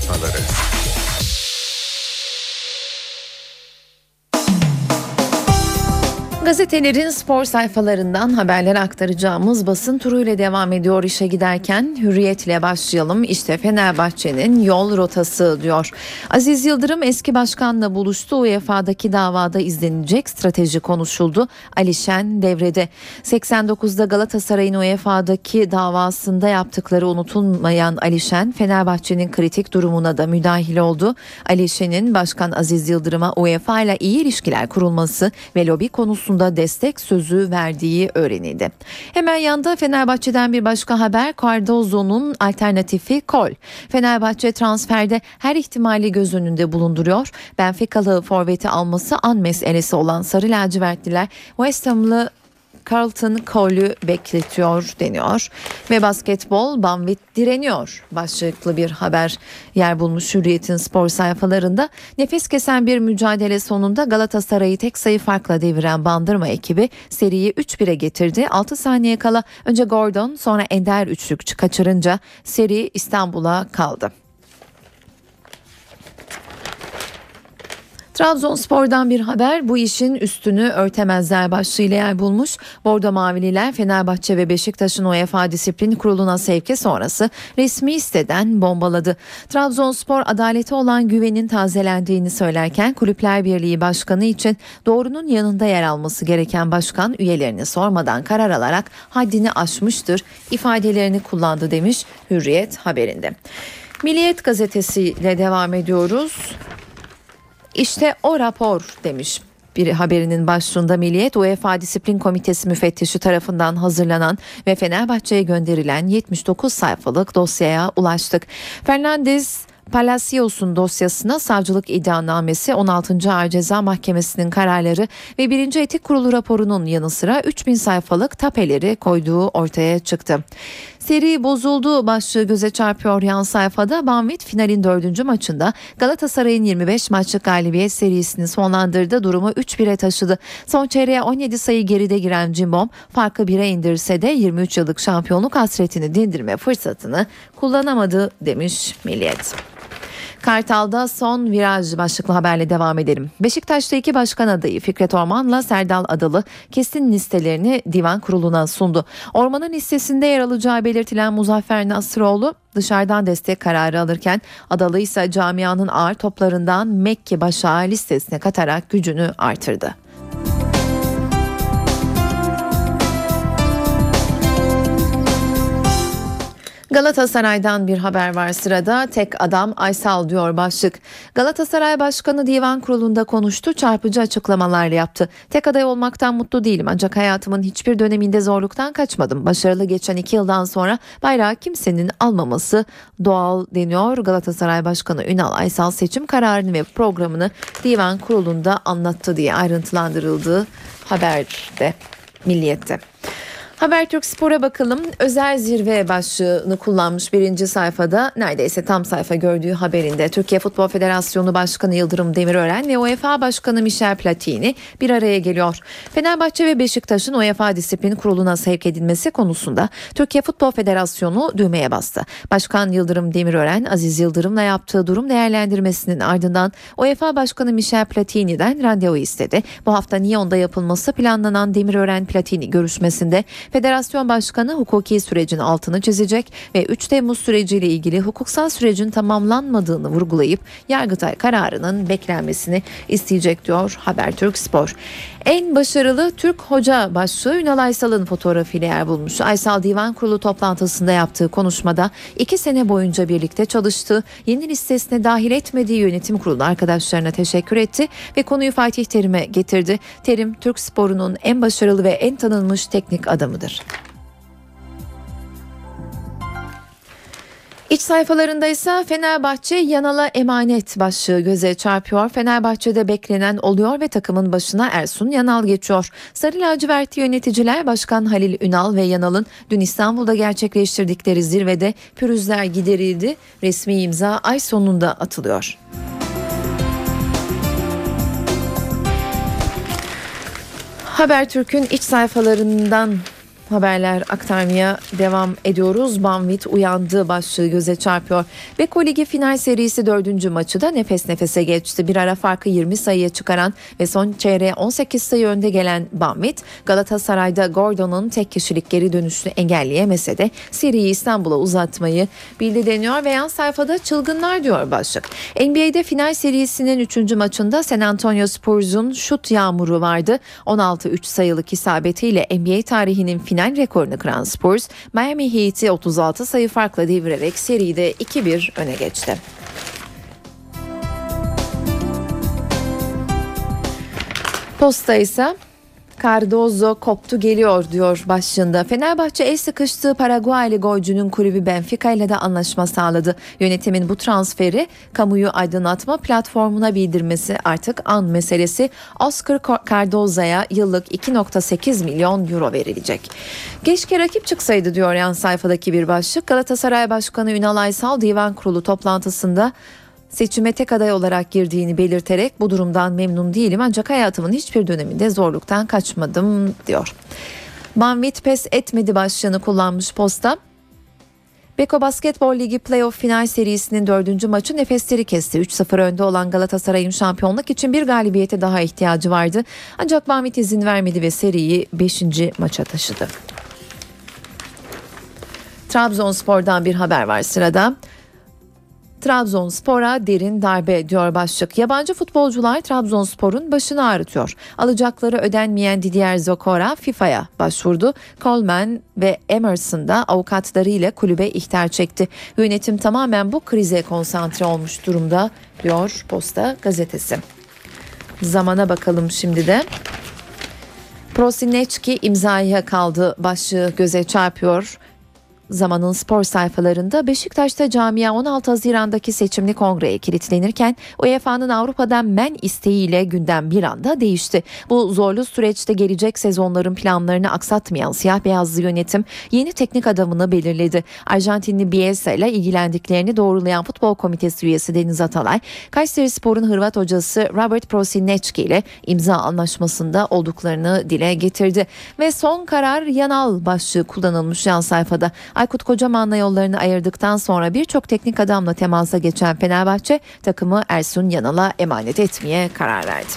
Sayfaları. Gazetelerin spor sayfalarından haberler aktaracağımız basın turuyla devam ediyor işe giderken hürriyetle başlayalım. İşte Fenerbahçe'nin yol rotası diyor. Aziz Yıldırım eski başkanla buluştu. UEFA'daki davada izlenecek strateji konuşuldu. Alişen devrede. 89'da Galatasaray'ın UEFA'daki davasında yaptıkları unutulmayan Alişen Fenerbahçe'nin kritik durumuna da müdahil oldu. Alişen'in Başkan Aziz Yıldırım'a UEFA ile iyi ilişkiler kurulması ve lobi konusunda destek sözü verdiği öğrenildi. Hemen yanda Fenerbahçe'den bir başka haber Cardozo'nun alternatifi Kol. Fenerbahçe transferde her ihtimali göz önünde bulunduruyor. Benfica'lı forveti alması an meselesi olan Sarı Lacivertliler West Ham'lı Carlton Cole'ü bekletiyor deniyor. Ve basketbol Banvit direniyor başlıklı bir haber yer bulmuş Hürriyet'in spor sayfalarında. Nefes kesen bir mücadele sonunda Galatasaray'ı tek sayı farkla deviren Bandırma ekibi seriyi 3-1'e getirdi. 6 saniye kala önce Gordon sonra Ender üçlük kaçırınca seri İstanbul'a kaldı. Trabzonspor'dan bir haber bu işin üstünü örtemezler başlığıyla yer bulmuş. Bordo Mavililer Fenerbahçe ve Beşiktaş'ın UEFA Disiplin Kurulu'na sevki sonrası resmi siteden bombaladı. Trabzonspor adalete olan güvenin tazelendiğini söylerken Kulüpler Birliği Başkanı için doğrunun yanında yer alması gereken başkan üyelerini sormadan karar alarak haddini aşmıştır ifadelerini kullandı demiş Hürriyet haberinde. Milliyet gazetesiyle devam ediyoruz. İşte o rapor demiş bir haberinin başlığında Milliyet UEFA Disiplin Komitesi müfettişi tarafından hazırlanan ve Fenerbahçe'ye gönderilen 79 sayfalık dosyaya ulaştık. Fernandez Palacios'un dosyasına savcılık iddianamesi 16. Ağır Ceza Mahkemesi'nin kararları ve 1. Etik Kurulu raporunun yanı sıra 3000 sayfalık tapeleri koyduğu ortaya çıktı. Seri bozuldu başlığı göze çarpıyor yan sayfada. Banvit finalin dördüncü maçında Galatasaray'ın 25 maçlık galibiyet serisini sonlandırdı. Durumu 3-1'e taşıdı. Son çeyreğe 17 sayı geride giren Cimbom farkı 1'e indirse de 23 yıllık şampiyonluk hasretini dindirme fırsatını kullanamadı demiş Milliyet. Kartal'da son viraj başlıklı haberle devam edelim. Beşiktaş'ta iki başkan adayı Fikret Orman'la Serdal Adalı kesin listelerini divan kuruluna sundu. Orman'ın listesinde yer alacağı belirtilen Muzaffer Nasıroğlu dışarıdan destek kararı alırken Adalı ise camianın ağır toplarından Mekke Başağı listesine katarak gücünü artırdı. Galatasaray'dan bir haber var sırada. Tek adam Aysal diyor başlık. Galatasaray Başkanı Divan Kurulu'nda konuştu, çarpıcı açıklamalar yaptı. Tek aday olmaktan mutlu değilim ancak hayatımın hiçbir döneminde zorluktan kaçmadım. Başarılı geçen iki yıldan sonra bayrağı kimsenin almaması doğal deniyor. Galatasaray Başkanı Ünal Aysal seçim kararını ve programını Divan Kurulu'nda anlattı diye ayrıntılandırıldığı haberde. Milliyette. Habertürk Spor'a bakalım. Özel zirve başlığını kullanmış birinci sayfada neredeyse tam sayfa gördüğü haberinde Türkiye Futbol Federasyonu Başkanı Yıldırım Demirören ve UEFA Başkanı Michel Platini bir araya geliyor. Fenerbahçe ve Beşiktaş'ın UEFA Disiplin Kurulu'na sevk edilmesi konusunda Türkiye Futbol Federasyonu düğmeye bastı. Başkan Yıldırım Demirören Aziz Yıldırım'la yaptığı durum değerlendirmesinin ardından UEFA Başkanı Michel Platini'den randevu istedi. Bu hafta Nyon'da yapılması planlanan Demirören Platini görüşmesinde Federasyon Başkanı hukuki sürecin altını çizecek ve 3 Temmuz süreciyle ilgili hukuksal sürecin tamamlanmadığını vurgulayıp Yargıtay kararının beklenmesini isteyecek diyor Habertürk Spor. En başarılı Türk hoca başlığı Ünal Aysal'ın fotoğrafıyla yer bulmuş. Aysal Divan Kurulu toplantısında yaptığı konuşmada iki sene boyunca birlikte çalıştığı, yeni listesine dahil etmediği yönetim kurulu arkadaşlarına teşekkür etti ve konuyu Fatih Terim'e getirdi. Terim Türk sporunun en başarılı ve en tanınmış teknik adamıdır. İç sayfalarında ise Fenerbahçe Yanal'a emanet başlığı göze çarpıyor. Fenerbahçe'de beklenen oluyor ve takımın başına Ersun Yanal geçiyor. Sarı lacivertli yöneticiler Başkan Halil Ünal ve Yanal'ın dün İstanbul'da gerçekleştirdikleri zirvede pürüzler giderildi. Resmi imza ay sonunda atılıyor. Habertürk'ün iç sayfalarından haberler aktarmaya devam ediyoruz. Banvit uyandı başlığı göze çarpıyor. Beko Ligi final serisi dördüncü maçı da nefes nefese geçti. Bir ara farkı 20 sayıya çıkaran ve son çeyreğe 18 sayı önde gelen Banvit Galatasaray'da Gordon'un tek kişilik geri dönüşünü engelleyemese de seriyi İstanbul'a uzatmayı bildi deniyor ve yan sayfada çılgınlar diyor başlık. NBA'de final serisinin 3. maçında San Antonio Spurs'un şut yağmuru vardı. 16-3 sayılık isabetiyle NBA tarihinin final rekorunu kıran Spurs, Miami Heat'i 36 sayı farkla devirerek seride 2-1 öne geçti. Posta ise Cardozo koptu geliyor diyor başlığında. Fenerbahçe el sıkıştığı Paraguaylı golcünün kulübü Benfica ile de anlaşma sağladı. Yönetimin bu transferi kamuyu aydınlatma platformuna bildirmesi artık an meselesi. Oscar Cardozo'ya yıllık 2.8 milyon euro verilecek. Keşke rakip çıksaydı diyor yan sayfadaki bir başlık. Galatasaray Başkanı Ünal Aysal Divan Kurulu toplantısında seçime tek aday olarak girdiğini belirterek bu durumdan memnun değilim ancak hayatımın hiçbir döneminde zorluktan kaçmadım diyor. Banvit pes etmedi başlığını kullanmış posta. Beko Basketbol Ligi Playoff final serisinin dördüncü maçı nefesleri kesti. 3-0 önde olan Galatasaray'ın şampiyonluk için bir galibiyete daha ihtiyacı vardı. Ancak Mahmut izin vermedi ve seriyi 5. maça taşıdı. Trabzonspor'dan bir haber var sırada. Trabzonspor'a derin darbe diyor başlık. Yabancı futbolcular Trabzonspor'un başını ağrıtıyor. Alacakları ödenmeyen Didier Zokora FIFA'ya başvurdu. Coleman ve Emerson da avukatlarıyla kulübe ihtar çekti. Yönetim tamamen bu krize konsantre olmuş durumda diyor Posta gazetesi. Zamana bakalım şimdi de. Prosinecki imzaya kaldı başlığı göze çarpıyor. Zamanın spor sayfalarında Beşiktaş'ta camia 16 Haziran'daki seçimli kongreye kilitlenirken UEFA'nın Avrupa'dan men isteğiyle gündem bir anda değişti. Bu zorlu süreçte gelecek sezonların planlarını aksatmayan siyah beyazlı yönetim yeni teknik adamını belirledi. Arjantinli Bielsa ile ilgilendiklerini doğrulayan futbol komitesi üyesi Deniz Atalay, Kayseri Spor'un Hırvat hocası Robert Prosinecki ile imza anlaşmasında olduklarını dile getirdi. Ve son karar yanal başlığı kullanılmış yan sayfada. Aykut Kocaman'la yollarını ayırdıktan sonra birçok teknik adamla temasa geçen Fenerbahçe takımı Ersun Yanal'a emanet etmeye karar verdi.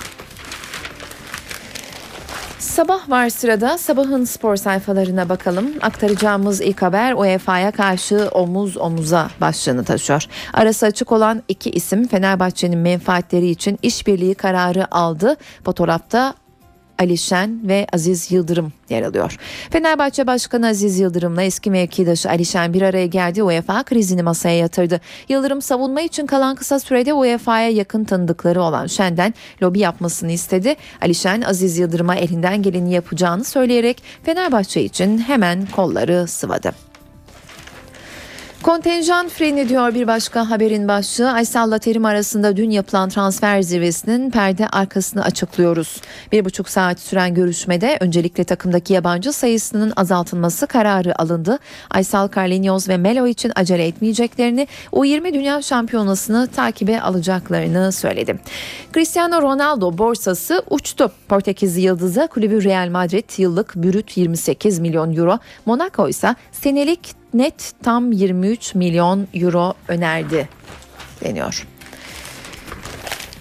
Sabah var sırada sabahın spor sayfalarına bakalım. Aktaracağımız ilk haber UEFA'ya karşı omuz omuza başlığını taşıyor. Arası açık olan iki isim Fenerbahçe'nin menfaatleri için işbirliği kararı aldı. Fotoğrafta Ali Şen ve Aziz Yıldırım yer alıyor. Fenerbahçe Başkanı Aziz Yıldırım'la eski mevkidaşı Ali Şen bir araya geldi. UEFA krizini masaya yatırdı. Yıldırım savunma için kalan kısa sürede UEFA'ya yakın tanıdıkları olan Şen'den lobi yapmasını istedi. Ali Şen Aziz Yıldırım'a elinden geleni yapacağını söyleyerek Fenerbahçe için hemen kolları sıvadı. Kontenjan freni diyor bir başka haberin başlığı. Aysal'la Terim arasında dün yapılan transfer zirvesinin perde arkasını açıklıyoruz. Bir buçuk saat süren görüşmede öncelikle takımdaki yabancı sayısının azaltılması kararı alındı. Aysal, Carlinhos ve Melo için acele etmeyeceklerini, U20 Dünya Şampiyonası'nı takibe alacaklarını söyledi. Cristiano Ronaldo borsası uçtu. Portekizli Yıldız'a kulübü Real Madrid yıllık bürüt 28 milyon euro, Monaco ise senelik net tam 23 milyon euro önerdi deniyor.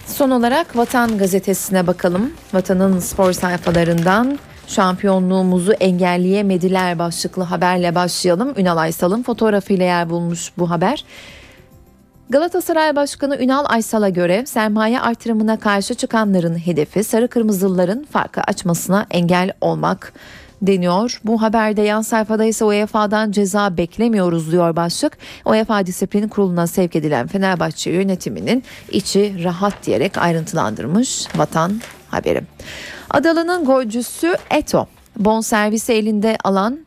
Son olarak Vatan gazetesine bakalım. Vatan'ın spor sayfalarından şampiyonluğumuzu engelleyemediler başlıklı haberle başlayalım. Ünal Aysal'ın fotoğrafıyla yer bulmuş bu haber. Galatasaray Başkanı Ünal Aysal'a göre sermaye artırımına karşı çıkanların hedefi sarı kırmızılıların farkı açmasına engel olmak deniyor. Bu haberde yan sayfada ise UEFA'dan ceza beklemiyoruz diyor başlık. UEFA Disiplin Kurulu'na sevk edilen Fenerbahçe yönetiminin içi rahat diyerek ayrıntılandırmış vatan haberi. Adalı'nın golcüsü Eto bonservisi elinde alan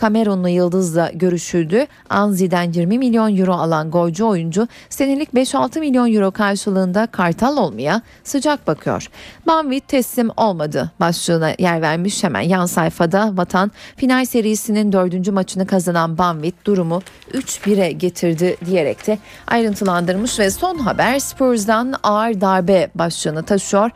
Kamerunlu Yıldız'la görüşüldü. Anzi'den 20 milyon euro alan golcü oyuncu senelik 5-6 milyon euro karşılığında kartal olmaya sıcak bakıyor. Banvit teslim olmadı başlığına yer vermiş hemen yan sayfada Vatan final serisinin dördüncü maçını kazanan Banvit durumu 3-1'e getirdi diyerek de ayrıntılandırmış ve son haber Spurs'dan ağır darbe başlığını taşıyor.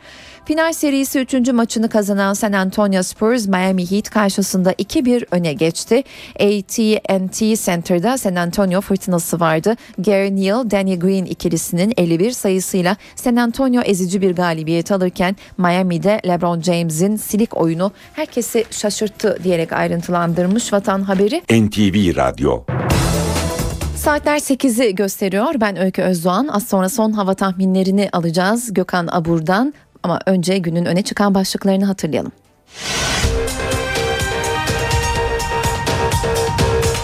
Final serisi 3. maçını kazanan San Antonio Spurs Miami Heat karşısında 2-1 öne geçti. AT&T Center'da San Antonio fırtınası vardı. Gary Neal, Danny Green ikilisinin 51 sayısıyla San Antonio ezici bir galibiyet alırken Miami'de LeBron James'in silik oyunu herkesi şaşırttı diyerek ayrıntılandırmış Vatan Haberi. NTV Radyo Saatler 8'i gösteriyor. Ben Öykü Özdoğan. Az sonra son hava tahminlerini alacağız Gökhan Abur'dan. Ama önce günün öne çıkan başlıklarını hatırlayalım.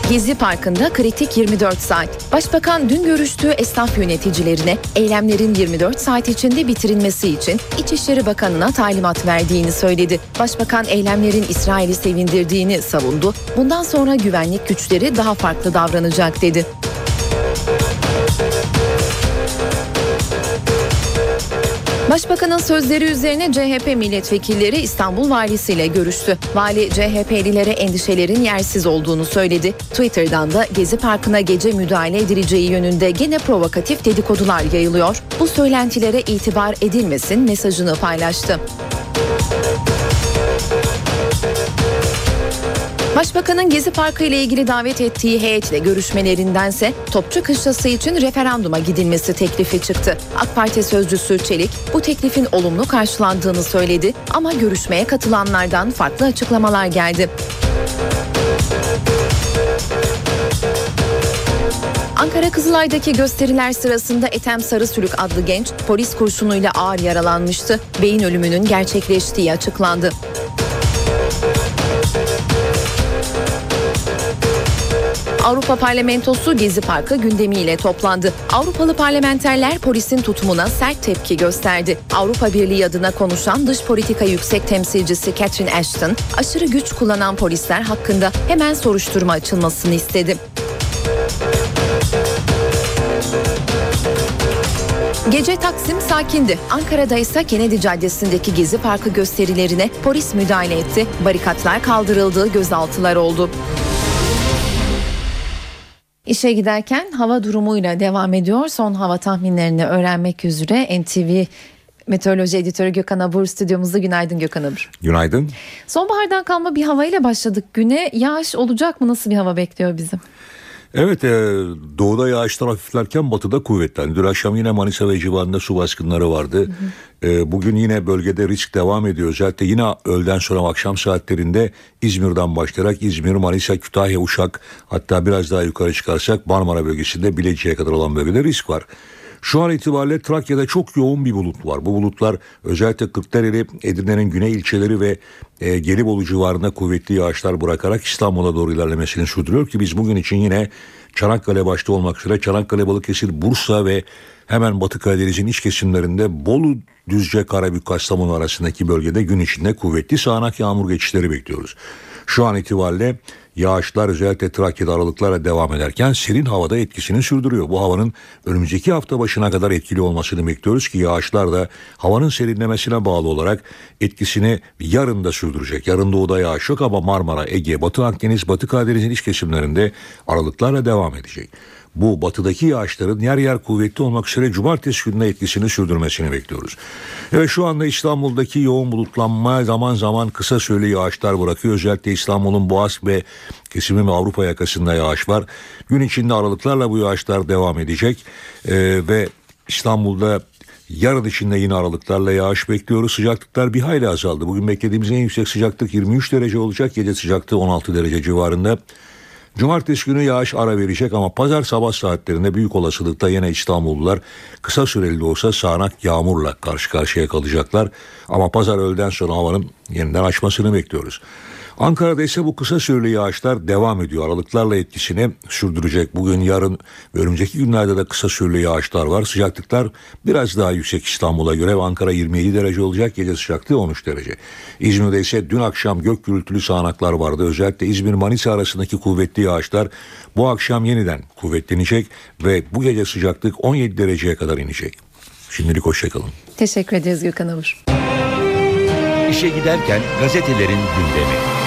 Gezi Parkı'nda kritik 24 saat. Başbakan dün görüştüğü esnaf yöneticilerine eylemlerin 24 saat içinde bitirilmesi için İçişleri Bakanı'na talimat verdiğini söyledi. Başbakan eylemlerin İsrail'i sevindirdiğini savundu. Bundan sonra güvenlik güçleri daha farklı davranacak dedi. Başbakanın sözleri üzerine CHP milletvekilleri İstanbul valisiyle görüştü. Vali CHP'lilere endişelerin yersiz olduğunu söyledi. Twitter'dan da Gezi Parkı'na gece müdahale edileceği yönünde gene provokatif dedikodular yayılıyor. Bu söylentilere itibar edilmesin mesajını paylaştı. Başbakanın Gezi Parkı ile ilgili davet ettiği heyetle görüşmelerindense Topçu Kışlası için referanduma gidilmesi teklifi çıktı. AK Parti sözcüsü Çelik bu teklifin olumlu karşılandığını söyledi ama görüşmeye katılanlardan farklı açıklamalar geldi. Ankara Kızılay'daki gösteriler sırasında Ethem Sarısülük adlı genç polis kurşunuyla ağır yaralanmıştı. Beyin ölümünün gerçekleştiği açıklandı. Avrupa Parlamentosu Gezi Parkı gündemiyle toplandı. Avrupalı parlamenterler polisin tutumuna sert tepki gösterdi. Avrupa Birliği adına konuşan dış politika yüksek temsilcisi Catherine Ashton, aşırı güç kullanan polisler hakkında hemen soruşturma açılmasını istedi. Gece Taksim sakindi. Ankara'da ise Kennedy Caddesi'ndeki Gezi Parkı gösterilerine polis müdahale etti. Barikatlar kaldırıldı, gözaltılar oldu. İşe giderken hava durumuyla devam ediyor. Son hava tahminlerini öğrenmek üzere NTV Meteoroloji Editörü Gökhan Abur stüdyomuzda. Günaydın Gökhan Abur. Günaydın. Sonbahardan kalma bir havayla başladık güne. Yağış olacak mı? Nasıl bir hava bekliyor bizi? Evet e, doğuda yağışlar hafiflerken batıda kuvvetlendi. Dün akşam yine Manisa ve civarında su baskınları vardı. Hı hı. E, bugün yine bölgede risk devam ediyor. Özellikle yine öğleden sonra akşam saatlerinde İzmir'den başlayarak İzmir, Manisa, Kütahya, Uşak hatta biraz daha yukarı çıkarsak Marmara bölgesinde Bilecik'e kadar olan bölgede risk var. Şu an itibariyle Trakya'da çok yoğun bir bulut var. Bu bulutlar özellikle Kırklareli, Edirne'nin güney ilçeleri ve e, Gelibolu civarında kuvvetli yağışlar bırakarak İstanbul'a doğru ilerlemesini sürdürüyor ki biz bugün için yine Çanakkale başta olmak üzere Çanakkale, Balıkesir, Bursa ve hemen Batı Karadeniz'in iç kesimlerinde Bolu, Düzce, Karabük, Kastamonu arasındaki bölgede gün içinde kuvvetli sağanak yağmur geçişleri bekliyoruz. Şu an itibariyle yağışlar özellikle Trakya'da aralıklarla devam ederken serin havada etkisini sürdürüyor. Bu havanın önümüzdeki hafta başına kadar etkili olmasını bekliyoruz ki yağışlar da havanın serinlemesine bağlı olarak etkisini yarın da sürdürecek. Yarın doğuda yağış yok ama Marmara, Ege, Batı Akdeniz, Batı Karadeniz'in iç kesimlerinde aralıklarla devam edecek bu batıdaki yağışların yer yer kuvvetli olmak üzere cumartesi gününe etkisini sürdürmesini bekliyoruz. Evet şu anda İstanbul'daki yoğun bulutlanma zaman zaman kısa süreli yağışlar bırakıyor. Özellikle İstanbul'un Boğaz ve kesimi Avrupa yakasında yağış var. Gün içinde aralıklarla bu yağışlar devam edecek ee, ve İstanbul'da Yarın içinde yine aralıklarla yağış bekliyoruz. Sıcaklıklar bir hayli azaldı. Bugün beklediğimiz en yüksek sıcaklık 23 derece olacak. Gece sıcaklığı 16 derece civarında. Cumartesi günü yağış ara verecek ama pazar sabah saatlerinde büyük olasılıkla yine İstanbullular kısa süreli de olsa sağanak yağmurla karşı karşıya kalacaklar. Ama pazar öğleden sonra havanın yeniden açmasını bekliyoruz. Ankara'da ise bu kısa süreli yağışlar devam ediyor. Aralıklarla etkisini sürdürecek. Bugün, yarın ve önümüzdeki günlerde de kısa süreli yağışlar var. Sıcaklıklar biraz daha yüksek İstanbul'a göre. Ankara 27 derece olacak. Gece sıcaklığı 13 derece. İzmir'de ise dün akşam gök gürültülü sağanaklar vardı. Özellikle İzmir-Manisa arasındaki kuvvetli yağışlar bu akşam yeniden kuvvetlenecek ve bu gece sıcaklık 17 dereceye kadar inecek. Şimdilik hoşçakalın. Teşekkür ederiz Gökhan Avur. İşe giderken gazetelerin gündemi.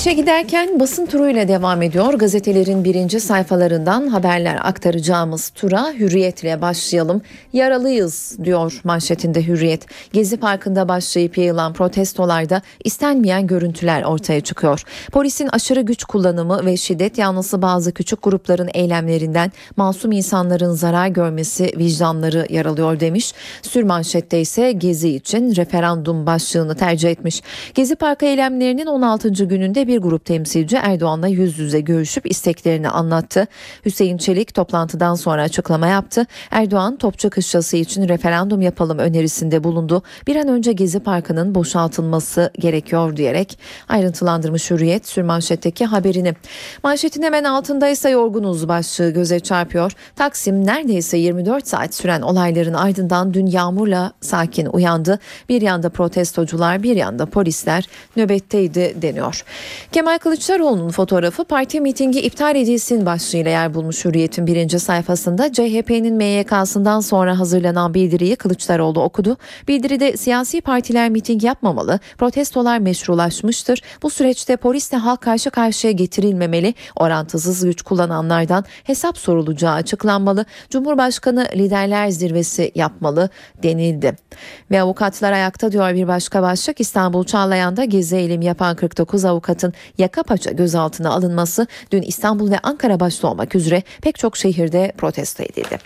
İşe giderken basın turuyla devam ediyor. Gazetelerin birinci sayfalarından haberler aktaracağımız tura hürriyetle başlayalım. Yaralıyız diyor manşetinde hürriyet. Gezi Parkı'nda başlayıp yayılan protestolarda istenmeyen görüntüler ortaya çıkıyor. Polisin aşırı güç kullanımı ve şiddet yanlısı bazı küçük grupların eylemlerinden masum insanların zarar görmesi vicdanları yaralıyor demiş. Sür manşette ise Gezi için referandum başlığını tercih etmiş. Gezi Parkı eylemlerinin 16. gününde bir grup temsilci Erdoğan'la yüz yüze görüşüp isteklerini anlattı. Hüseyin Çelik toplantıdan sonra açıklama yaptı. Erdoğan Topçu Kışlası için referandum yapalım önerisinde bulundu. Bir an önce Gezi Parkı'nın boşaltılması gerekiyor diyerek ayrıntılandırmış Hürriyet sürmanşetteki haberini. Manşetin hemen altında ise yorgunuz başlığı göze çarpıyor. Taksim neredeyse 24 saat süren olayların ardından dün yağmurla sakin uyandı. Bir yanda protestocular bir yanda polisler nöbetteydi deniyor. Kemal Kılıçdaroğlu'nun fotoğrafı parti mitingi iptal edilsin başlığıyla yer bulmuş Hürriyet'in birinci sayfasında CHP'nin MYK'sından sonra hazırlanan bildiriyi Kılıçdaroğlu okudu. Bildiride siyasi partiler miting yapmamalı, protestolar meşrulaşmıştır. Bu süreçte polisle halk karşı karşıya getirilmemeli, orantısız güç kullananlardan hesap sorulacağı açıklanmalı. Cumhurbaşkanı liderler zirvesi yapmalı denildi. Ve avukatlar ayakta diyor bir başka başlık İstanbul Çağlayan'da gezi eylemi yapan 49 avukatın yaka paça gözaltına alınması dün İstanbul ve Ankara başta olmak üzere pek çok şehirde protesto edildi.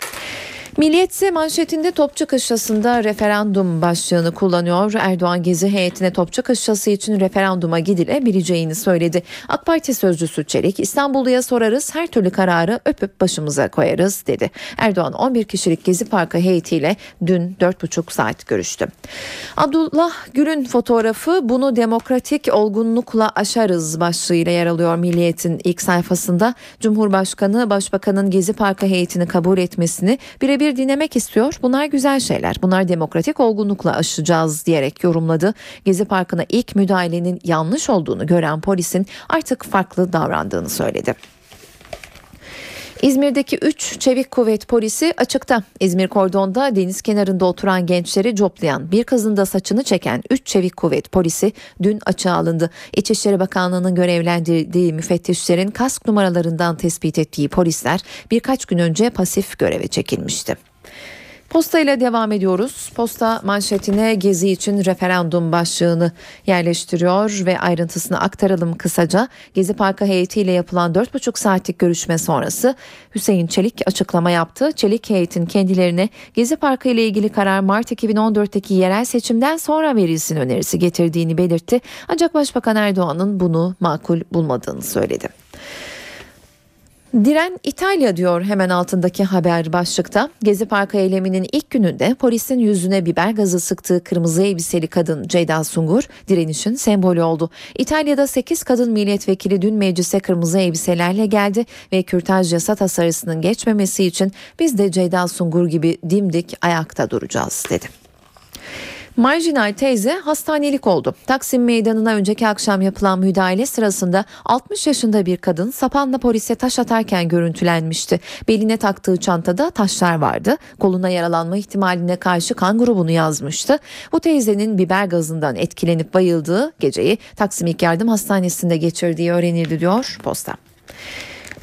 Milliyet'se manşetinde Topçu Kışlası'nda referandum başlığını kullanıyor. Erdoğan gezi heyetine Topçu Kışlası için referanduma gidilebileceğini söyledi. AK Parti sözcüsü Çelik İstanbulluya sorarız her türlü kararı öpüp başımıza koyarız dedi. Erdoğan 11 kişilik Gezi Parkı heyetiyle dün 4,5 saat görüştü. Abdullah Gül'ün fotoğrafı bunu demokratik olgunlukla aşarız başlığıyla yer alıyor Milliyet'in ilk sayfasında. Cumhurbaşkanı Başbakanın Gezi Parkı heyetini kabul etmesini birebir dinlemek istiyor. Bunlar güzel şeyler. Bunlar demokratik olgunlukla aşacağız diyerek yorumladı. Gezi Parkı'na ilk müdahalenin yanlış olduğunu gören polisin artık farklı davrandığını söyledi. İzmir'deki 3 çevik kuvvet polisi açıkta. İzmir kordonda deniz kenarında oturan gençleri coplayan bir kızın da saçını çeken 3 çevik kuvvet polisi dün açığa alındı. İçişleri Bakanlığı'nın görevlendirdiği müfettişlerin kask numaralarından tespit ettiği polisler birkaç gün önce pasif göreve çekilmişti. Posta ile devam ediyoruz. Posta manşetine gezi için referandum başlığını yerleştiriyor ve ayrıntısını aktaralım kısaca. Gezi Parkı heyetiyle yapılan 4,5 saatlik görüşme sonrası Hüseyin Çelik açıklama yaptı. Çelik heyetin kendilerine Gezi Parkı ile ilgili karar Mart 2014'teki yerel seçimden sonra verilsin önerisi getirdiğini belirtti. Ancak Başbakan Erdoğan'ın bunu makul bulmadığını söyledi. Diren İtalya diyor hemen altındaki haber başlıkta. Gezi Parkı eyleminin ilk gününde polisin yüzüne biber gazı sıktığı kırmızı elbiseli kadın Ceyda Sungur direnişin sembolü oldu. İtalya'da 8 kadın milletvekili dün meclise kırmızı elbiselerle geldi ve kürtaj yasa tasarısının geçmemesi için biz de Ceyda Sungur gibi dimdik ayakta duracağız dedi. Marjinal teyze hastanelik oldu. Taksim Meydanı'na önceki akşam yapılan müdahale sırasında 60 yaşında bir kadın sapanla polise taş atarken görüntülenmişti. Beline taktığı çantada taşlar vardı. Koluna yaralanma ihtimaline karşı kan grubunu yazmıştı. Bu teyzenin biber gazından etkilenip bayıldığı geceyi Taksim İlk Yardım Hastanesi'nde geçirdiği öğrenildi diyor posta.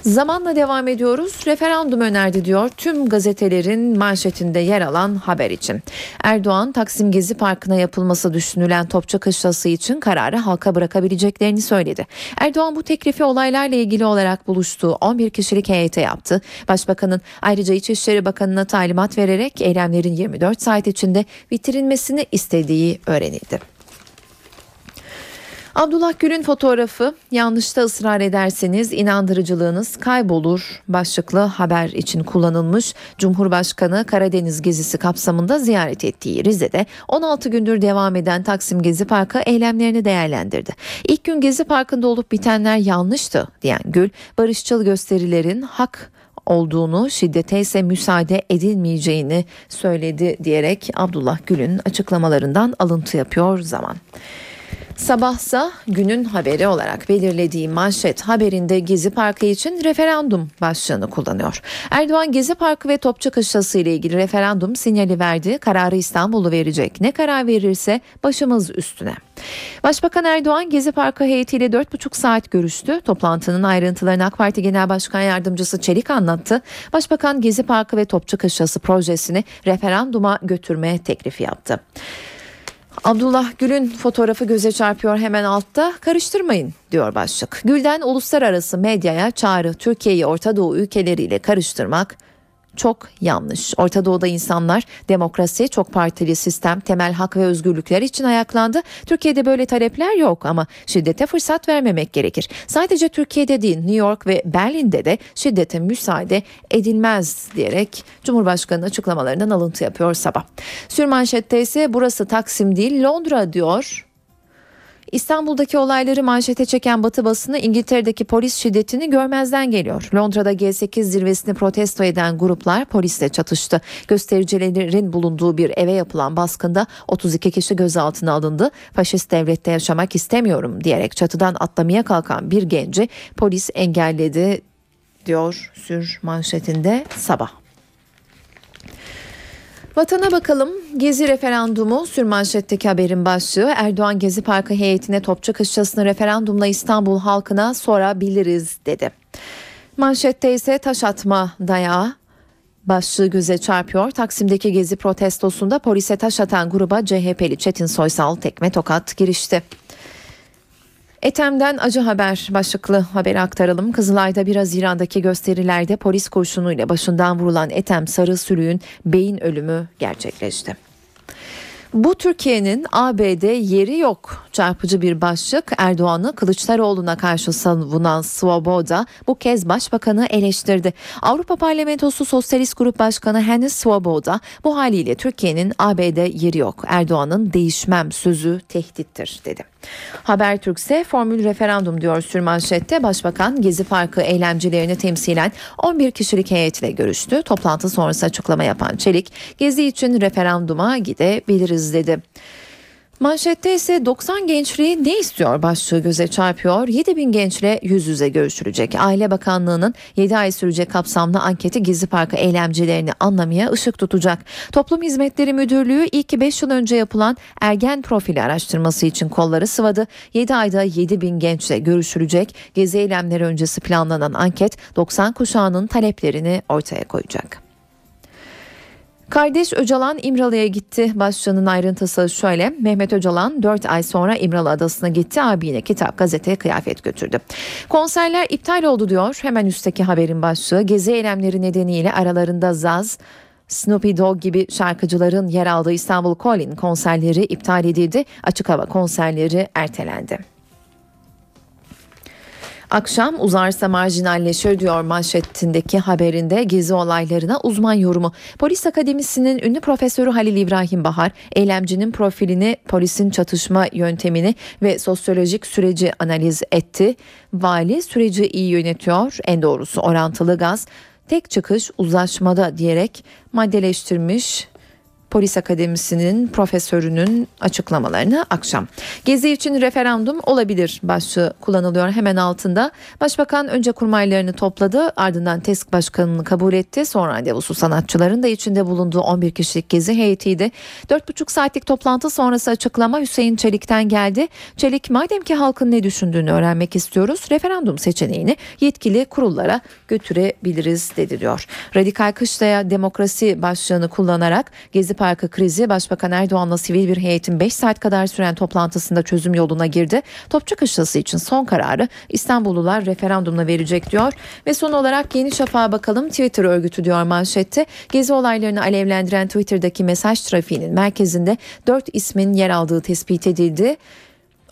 Zamanla devam ediyoruz. Referandum önerdi diyor tüm gazetelerin manşetinde yer alan haber için. Erdoğan Taksim Gezi Parkı'na yapılması düşünülen Topçu Kışlası için kararı halka bırakabileceklerini söyledi. Erdoğan bu teklifi olaylarla ilgili olarak buluştuğu 11 kişilik heyete yaptı. Başbakanın ayrıca İçişleri Bakanı'na talimat vererek eylemlerin 24 saat içinde bitirilmesini istediği öğrenildi. Abdullah Gül'ün fotoğrafı yanlışta ısrar ederseniz inandırıcılığınız kaybolur başlıklı haber için kullanılmış. Cumhurbaşkanı Karadeniz gezisi kapsamında ziyaret ettiği Rize'de 16 gündür devam eden Taksim Gezi Parkı eylemlerini değerlendirdi. İlk gün Gezi Parkı'nda olup bitenler yanlıştı diyen Gül, barışçıl gösterilerin hak olduğunu, şiddete ise müsaade edilmeyeceğini söyledi diyerek Abdullah Gül'ün açıklamalarından alıntı yapıyor zaman. Sabahsa günün haberi olarak belirlediği manşet haberinde Gezi Parkı için referandum başlığını kullanıyor. Erdoğan Gezi Parkı ve Topçu ile ilgili referandum sinyali verdi. Kararı İstanbul'u verecek. Ne karar verirse başımız üstüne. Başbakan Erdoğan Gezi Parkı heyetiyle 4,5 saat görüştü. Toplantının ayrıntılarını AK Parti Genel Başkan Yardımcısı Çelik anlattı. Başbakan Gezi Parkı ve Topçu Kışlası projesini referanduma götürme teklifi yaptı. Abdullah Gül'ün fotoğrafı göze çarpıyor hemen altta. Karıştırmayın diyor başlık. Gül'den uluslararası medyaya çağrı Türkiye'yi Orta Doğu ülkeleriyle karıştırmak çok yanlış. Orta Doğu'da insanlar demokrasi, çok partili sistem, temel hak ve özgürlükler için ayaklandı. Türkiye'de böyle talepler yok ama şiddete fırsat vermemek gerekir. Sadece Türkiye'de değil New York ve Berlin'de de şiddete müsaade edilmez diyerek Cumhurbaşkanı açıklamalarından alıntı yapıyor sabah. Sürmanşette ise burası Taksim değil Londra diyor İstanbul'daki olayları manşete çeken Batı basını İngiltere'deki polis şiddetini görmezden geliyor. Londra'da G8 zirvesini protesto eden gruplar polisle çatıştı. Göstericilerin bulunduğu bir eve yapılan baskında 32 kişi gözaltına alındı. Faşist devlette yaşamak istemiyorum diyerek çatıdan atlamaya kalkan bir genci polis engelledi diyor sür manşetinde sabah. Vatana bakalım. Gezi referandumu sürmanşetteki haberin başlığı Erdoğan Gezi Parkı heyetine Topçu Kışlası'nı referandumla İstanbul halkına sorabiliriz dedi. Manşette ise taş atma dayağı başlığı göze çarpıyor. Taksim'deki gezi protestosunda polise taş atan gruba CHP'li Çetin Soysal tekme tokat girişti. Etem'den acı haber başlıklı haberi aktaralım. Kızılay'da 1 Haziran'daki gösterilerde polis kurşunuyla başından vurulan Etem Sarı Sülüğün beyin ölümü gerçekleşti. Bu Türkiye'nin ABD yeri yok. Çarpıcı bir başlık Erdoğan'ı Kılıçdaroğlu'na karşı savunan Svoboda bu kez başbakanı eleştirdi. Avrupa Parlamentosu Sosyalist Grup Başkanı Hennis Svoboda bu haliyle Türkiye'nin ABD yeri yok. Erdoğan'ın değişmem sözü tehdittir dedi. Habertürk ise formül referandum diyor sürmanşette. Başbakan Gezi Parkı eylemcilerini temsilen 11 kişilik heyetle görüştü. Toplantı sonrası açıklama yapan Çelik, Gezi için referanduma gidebiliriz dedi. Manşette ise 90 gençliği ne istiyor başlığı göze çarpıyor. 7 bin gençle yüz yüze görüşülecek. Aile Bakanlığı'nın 7 ay sürecek kapsamlı anketi Gezi Parkı eylemcilerini anlamaya ışık tutacak. Toplum Hizmetleri Müdürlüğü ilk 5 yıl önce yapılan ergen profili araştırması için kolları sıvadı. 7 ayda 7 bin gençle görüşülecek. Gezi eylemleri öncesi planlanan anket 90 kuşağının taleplerini ortaya koyacak. Kardeş Öcalan İmralı'ya gitti. Başlığının ayrıntısı şöyle. Mehmet Öcalan 4 ay sonra İmralı Adası'na gitti. Abine kitap, gazete, kıyafet götürdü. Konserler iptal oldu diyor. Hemen üstteki haberin başlığı. Gezi eylemleri nedeniyle aralarında Zaz, Snoopy Dogg gibi şarkıcıların yer aldığı İstanbul Calling konserleri iptal edildi. Açık hava konserleri ertelendi. Akşam uzarsa marjinalleşir diyor manşetindeki haberinde gezi olaylarına uzman yorumu. Polis Akademisi'nin ünlü profesörü Halil İbrahim Bahar, eylemcinin profilini, polisin çatışma yöntemini ve sosyolojik süreci analiz etti. Vali süreci iyi yönetiyor, en doğrusu orantılı gaz, tek çıkış uzlaşmada diyerek maddeleştirmiş Polis Akademisi'nin profesörünün açıklamalarını akşam. Gezi için referandum olabilir başlığı kullanılıyor hemen altında. Başbakan önce kurmaylarını topladı ardından TESK başkanını kabul etti. Sonra randevusu sanatçıların da içinde bulunduğu 11 kişilik gezi heyetiydi. 4,5 saatlik toplantı sonrası açıklama Hüseyin Çelik'ten geldi. Çelik madem ki halkın ne düşündüğünü öğrenmek istiyoruz referandum seçeneğini yetkili kurullara götürebiliriz dedi diyor. Radikal Kışla'ya demokrasi başlığını kullanarak Gezi Parkı krizi Başbakan Erdoğan'la sivil bir heyetin 5 saat kadar süren toplantısında çözüm yoluna girdi. Topçu Kışlası için son kararı İstanbullular referandumla verecek diyor. Ve son olarak Yeni Şafak'a bakalım Twitter örgütü diyor manşette. Gezi olaylarını alevlendiren Twitter'daki mesaj trafiğinin merkezinde 4 ismin yer aldığı tespit edildi.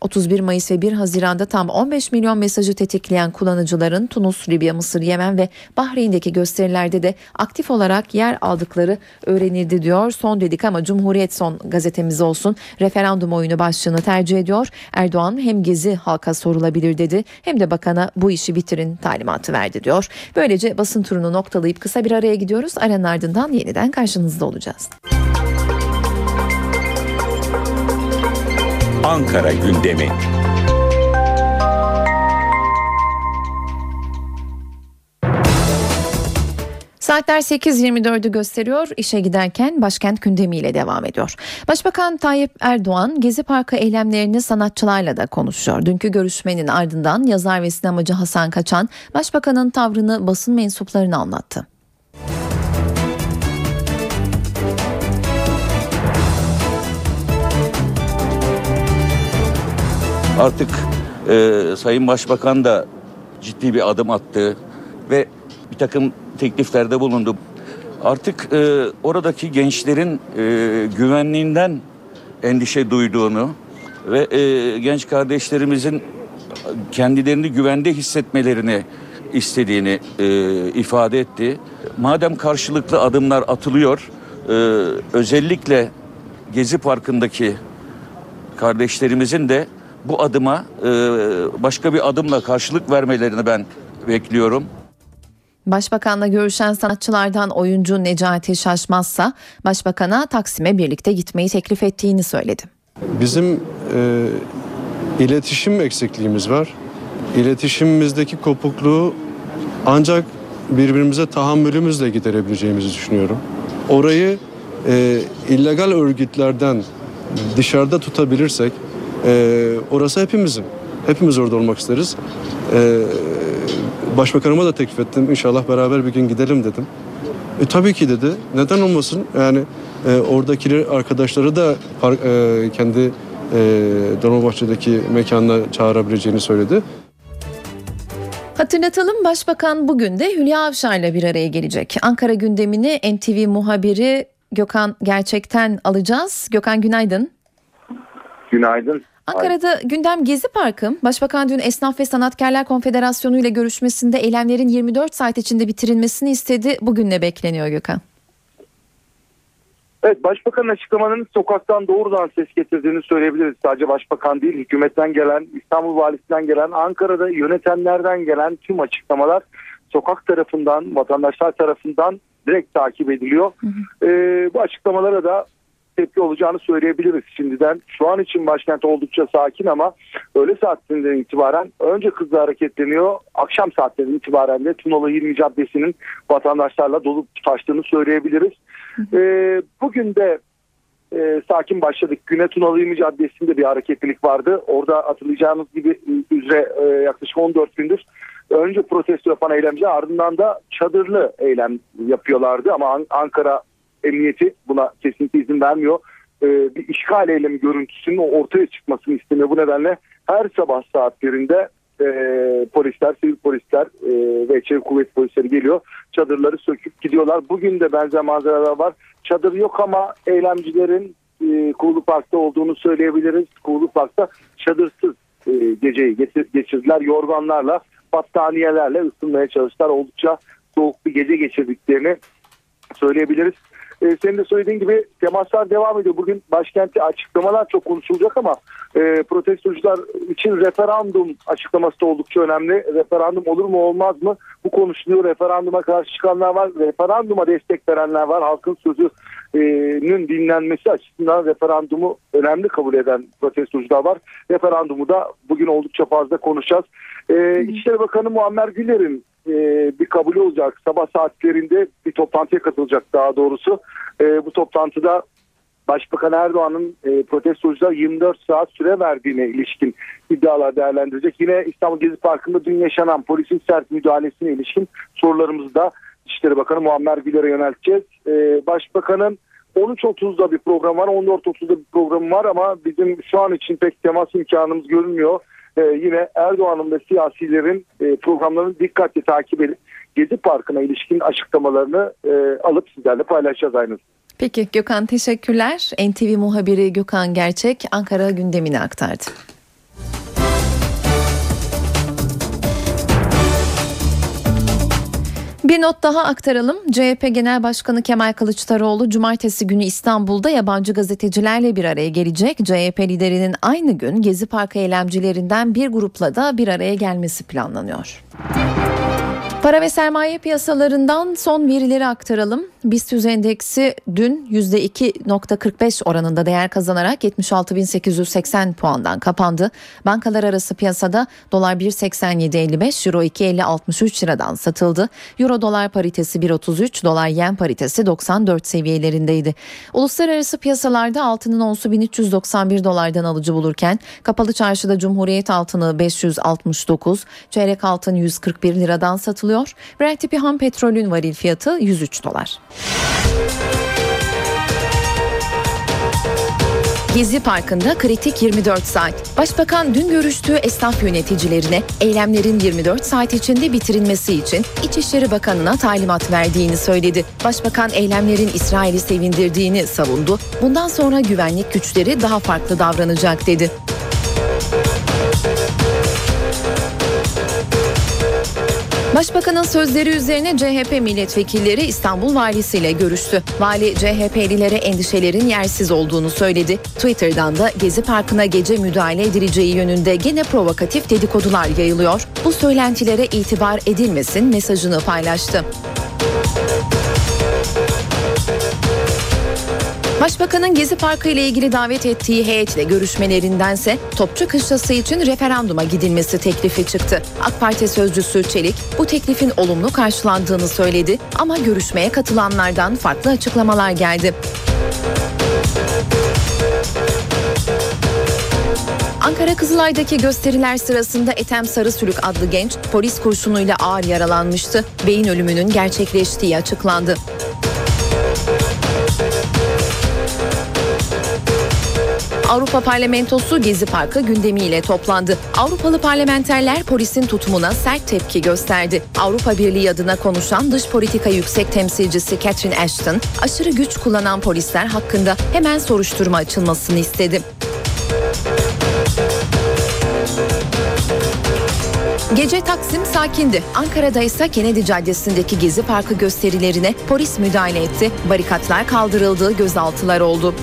31 Mayıs ve 1 Haziran'da tam 15 milyon mesajı tetikleyen kullanıcıların Tunus, Libya, Mısır, Yemen ve Bahreyn'deki gösterilerde de aktif olarak yer aldıkları öğrenildi diyor. Son dedik ama Cumhuriyet son gazetemiz olsun. Referandum oyunu başlığını tercih ediyor. Erdoğan hem gezi halka sorulabilir dedi hem de bakana bu işi bitirin talimatı verdi diyor. Böylece basın turunu noktalayıp kısa bir araya gidiyoruz. Aranın ardından yeniden karşınızda olacağız. Ankara gündemi. Saatler 8.24'ü gösteriyor. İşe giderken başkent gündemiyle devam ediyor. Başbakan Tayyip Erdoğan Gezi Parkı eylemlerini sanatçılarla da konuşuyor. Dünkü görüşmenin ardından yazar ve sinemacı Hasan Kaçan başbakanın tavrını basın mensuplarına anlattı. Artık e, Sayın Başbakan da ciddi bir adım attı ve bir takım tekliflerde bulundu. Artık e, oradaki gençlerin e, güvenliğinden endişe duyduğunu ve e, genç kardeşlerimizin kendilerini güvende hissetmelerini istediğini e, ifade etti. Madem karşılıklı adımlar atılıyor, e, özellikle Gezi Parkı'ndaki kardeşlerimizin de bu adıma e, başka bir adımla karşılık vermelerini ben bekliyorum. Başbakanla görüşen sanatçılardan oyuncu Necati Şaşmazsa Başbakan'a Taksim'e birlikte gitmeyi teklif ettiğini söyledi. Bizim e, iletişim eksikliğimiz var. İletişimimizdeki kopukluğu ancak birbirimize tahammülümüzle giderebileceğimizi düşünüyorum. Orayı e, illegal örgütlerden dışarıda tutabilirsek e, orası hepimizin. Hepimiz orada olmak isteriz. E, başbakanıma da teklif ettim. İnşallah beraber bir gün gidelim dedim. E, tabii ki dedi. Neden olmasın? Yani e, oradakiler arkadaşları da par- e, kendi e, Dolmabahçe'deki mekanına çağırabileceğini söyledi. Hatırlatalım Başbakan bugün de Hülya Avşar'la bir araya gelecek. Ankara gündemini NTV muhabiri Gökhan Gerçek'ten alacağız. Gökhan günaydın. Günaydın. Ankara'da gündem Gezi Parkı. Başbakan dün Esnaf ve Sanatkarlar Konfederasyonu ile görüşmesinde eylemlerin 24 saat içinde bitirilmesini istedi. Bugün ne bekleniyor Gökhan? Evet başbakanın açıklamalarının sokaktan doğrudan ses getirdiğini söyleyebiliriz. Sadece başbakan değil hükümetten gelen, İstanbul valisinden gelen, Ankara'da yönetenlerden gelen tüm açıklamalar sokak tarafından, vatandaşlar tarafından direkt takip ediliyor. Ee, bu açıklamalara da tepki olacağını söyleyebiliriz şimdiden. Şu an için başkent oldukça sakin ama öğle saatlerinden itibaren önce hızlı hareketleniyor. Akşam saatlerinden itibaren de Tunalı 20 Caddesi'nin vatandaşlarla dolup taştığını söyleyebiliriz. Ee, bugün de e, sakin başladık. Güne Tunalı 20 Caddesi'nde bir hareketlilik vardı. Orada hatırlayacağınız gibi üzere e, yaklaşık 14 gündür önce protesto yapan eylemciler ardından da çadırlı eylem yapıyorlardı ama An- Ankara Emniyeti buna kesinlikle izin vermiyor. Ee, bir işgal eylemi görüntüsünün ortaya çıkmasını istemiyor. Bu nedenle her sabah saatlerinde e, polisler, sivil polisler e, ve çevik kuvvet polisleri geliyor. Çadırları söküp gidiyorlar. Bugün de benzer manzaralar var. Çadır yok ama eylemcilerin e, Kuğulu Park'ta olduğunu söyleyebiliriz. Kuğulu Park'ta çadırsız e, geceyi geçir- geçirdiler. Yorganlarla, battaniyelerle ısınmaya çalıştılar. Oldukça soğuk bir gece geçirdiklerini söyleyebiliriz. Ee, senin de söylediğin gibi temaslar devam ediyor. Bugün başkentte açıklamalar çok konuşulacak ama e, protestocular için referandum açıklaması da oldukça önemli. Referandum olur mu olmaz mı? Bu konuşuluyor. Referanduma karşı çıkanlar var. Referanduma destek verenler var. Halkın sözünün dinlenmesi açısından referandumu önemli kabul eden protestocular var. Referandumu da bugün oldukça fazla konuşacağız. Ee, İçişleri Bakanı Muammer Güler'in e, bir kabulü olacak. Sabah saatlerinde bir toplantıya katılacak daha doğrusu. E, bu toplantıda Başbakan Erdoğan'ın e, protestocular 24 saat süre verdiğine ilişkin iddialar değerlendirecek. Yine İstanbul Gezi Parkı'nda dün yaşanan polisin sert müdahalesine ilişkin sorularımızı da İçişleri Bakanı Muammer Güler'e yönelteceğiz. E, Başbakanın 13.30'da bir program var, 14.30'da bir program var ama bizim şu an için pek temas imkanımız görünmüyor. Ee, yine Erdoğan'ın ve siyasilerin e, programlarını dikkatle takip edip Gezi Parkı'na ilişkin açıklamalarını e, alıp sizlerle paylaşacağız aynı. Peki Gökhan teşekkürler. NTV muhabiri Gökhan Gerçek Ankara gündemini aktardı. Bir not daha aktaralım. CHP Genel Başkanı Kemal Kılıçdaroğlu cumartesi günü İstanbul'da yabancı gazetecilerle bir araya gelecek. CHP liderinin aynı gün Gezi Parkı eylemcilerinden bir grupla da bir araya gelmesi planlanıyor. Para ve sermaye piyasalarından son verileri aktaralım. BIST endeksi dün %2.45 oranında değer kazanarak 76.880 puandan kapandı. Bankalar arası piyasada dolar 1.87.55, euro 2.50.63 liradan satıldı. Euro dolar paritesi 1.33, dolar yen paritesi 94 seviyelerindeydi. Uluslararası piyasalarda altının onsu 1391 dolardan alıcı bulurken kapalı çarşıda Cumhuriyet altını 569, çeyrek altın 141 liradan satılıyor. Brent tipi ham petrolün varil fiyatı 103 dolar. Gezi Parkı'nda kritik 24 saat. Başbakan dün görüştüğü esnaf yöneticilerine eylemlerin 24 saat içinde bitirilmesi için İçişleri Bakanı'na talimat verdiğini söyledi. Başbakan eylemlerin İsrail'i sevindirdiğini savundu. Bundan sonra güvenlik güçleri daha farklı davranacak dedi. Başbakanın sözleri üzerine CHP milletvekilleri İstanbul valisiyle görüştü. Vali CHP'lilere endişelerin yersiz olduğunu söyledi. Twitter'dan da Gezi Parkı'na gece müdahale edileceği yönünde gene provokatif dedikodular yayılıyor. Bu söylentilere itibar edilmesin mesajını paylaştı. Başbakanın Gezi Parkı ile ilgili davet ettiği heyetle görüşmelerindense Topçu Kışlası için referanduma gidilmesi teklifi çıktı. AK Parti sözcüsü Çelik bu teklifin olumlu karşılandığını söyledi ama görüşmeye katılanlardan farklı açıklamalar geldi. Ankara Kızılay'daki gösteriler sırasında Ethem Sarısülük adlı genç polis kurşunuyla ağır yaralanmıştı. Beyin ölümünün gerçekleştiği açıklandı. Avrupa Parlamentosu Gezi Parkı gündemiyle toplandı. Avrupalı parlamenterler polisin tutumuna sert tepki gösterdi. Avrupa Birliği adına konuşan dış politika yüksek temsilcisi Catherine Ashton, aşırı güç kullanan polisler hakkında hemen soruşturma açılmasını istedi. Gece Taksim sakindi. Ankara'da ise Kennedy Caddesi'ndeki Gezi Parkı gösterilerine polis müdahale etti. Barikatlar kaldırıldı, gözaltılar oldu.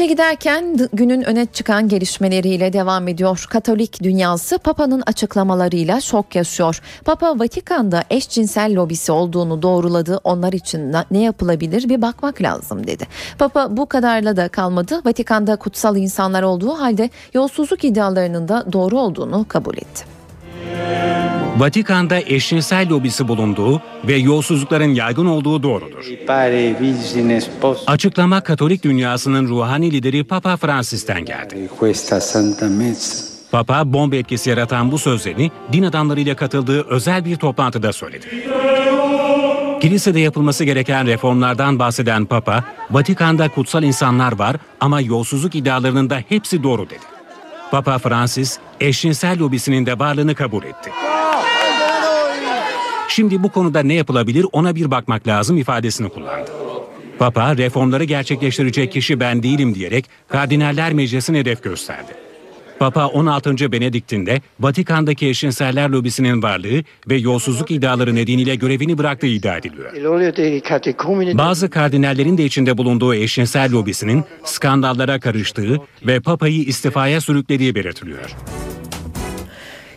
İşe giderken günün öne çıkan gelişmeleriyle devam ediyor. Katolik dünyası Papa'nın açıklamalarıyla şok yaşıyor. Papa Vatikan'da eşcinsel lobisi olduğunu doğruladı. Onlar için ne yapılabilir bir bakmak lazım dedi. Papa bu kadarla da kalmadı. Vatikan'da kutsal insanlar olduğu halde yolsuzluk iddialarının da doğru olduğunu kabul etti. Vatikan'da eşcinsel lobisi bulunduğu ve yolsuzlukların yaygın olduğu doğrudur. Açıklama Katolik dünyasının ruhani lideri Papa Francis'ten geldi. Papa bomba etkisi yaratan bu sözlerini din adamlarıyla katıldığı özel bir toplantıda söyledi. Kilisede yapılması gereken reformlardan bahseden Papa, Vatikan'da kutsal insanlar var ama yolsuzluk iddialarının da hepsi doğru dedi. Papa Francis, eşcinsel lobisinin de varlığını kabul etti. Şimdi bu konuda ne yapılabilir ona bir bakmak lazım ifadesini kullandı. Papa reformları gerçekleştirecek kişi ben değilim diyerek Kardinaller Meclisi'ne hedef gösterdi. Papa 16. Benedikt'in de Vatikan'daki eşcinseller lobisinin varlığı ve yolsuzluk iddiaları nedeniyle görevini bıraktığı iddia ediliyor. Bazı kardinallerin de içinde bulunduğu eşcinsel lobisinin skandallara karıştığı ve Papa'yı istifaya sürüklediği belirtiliyor.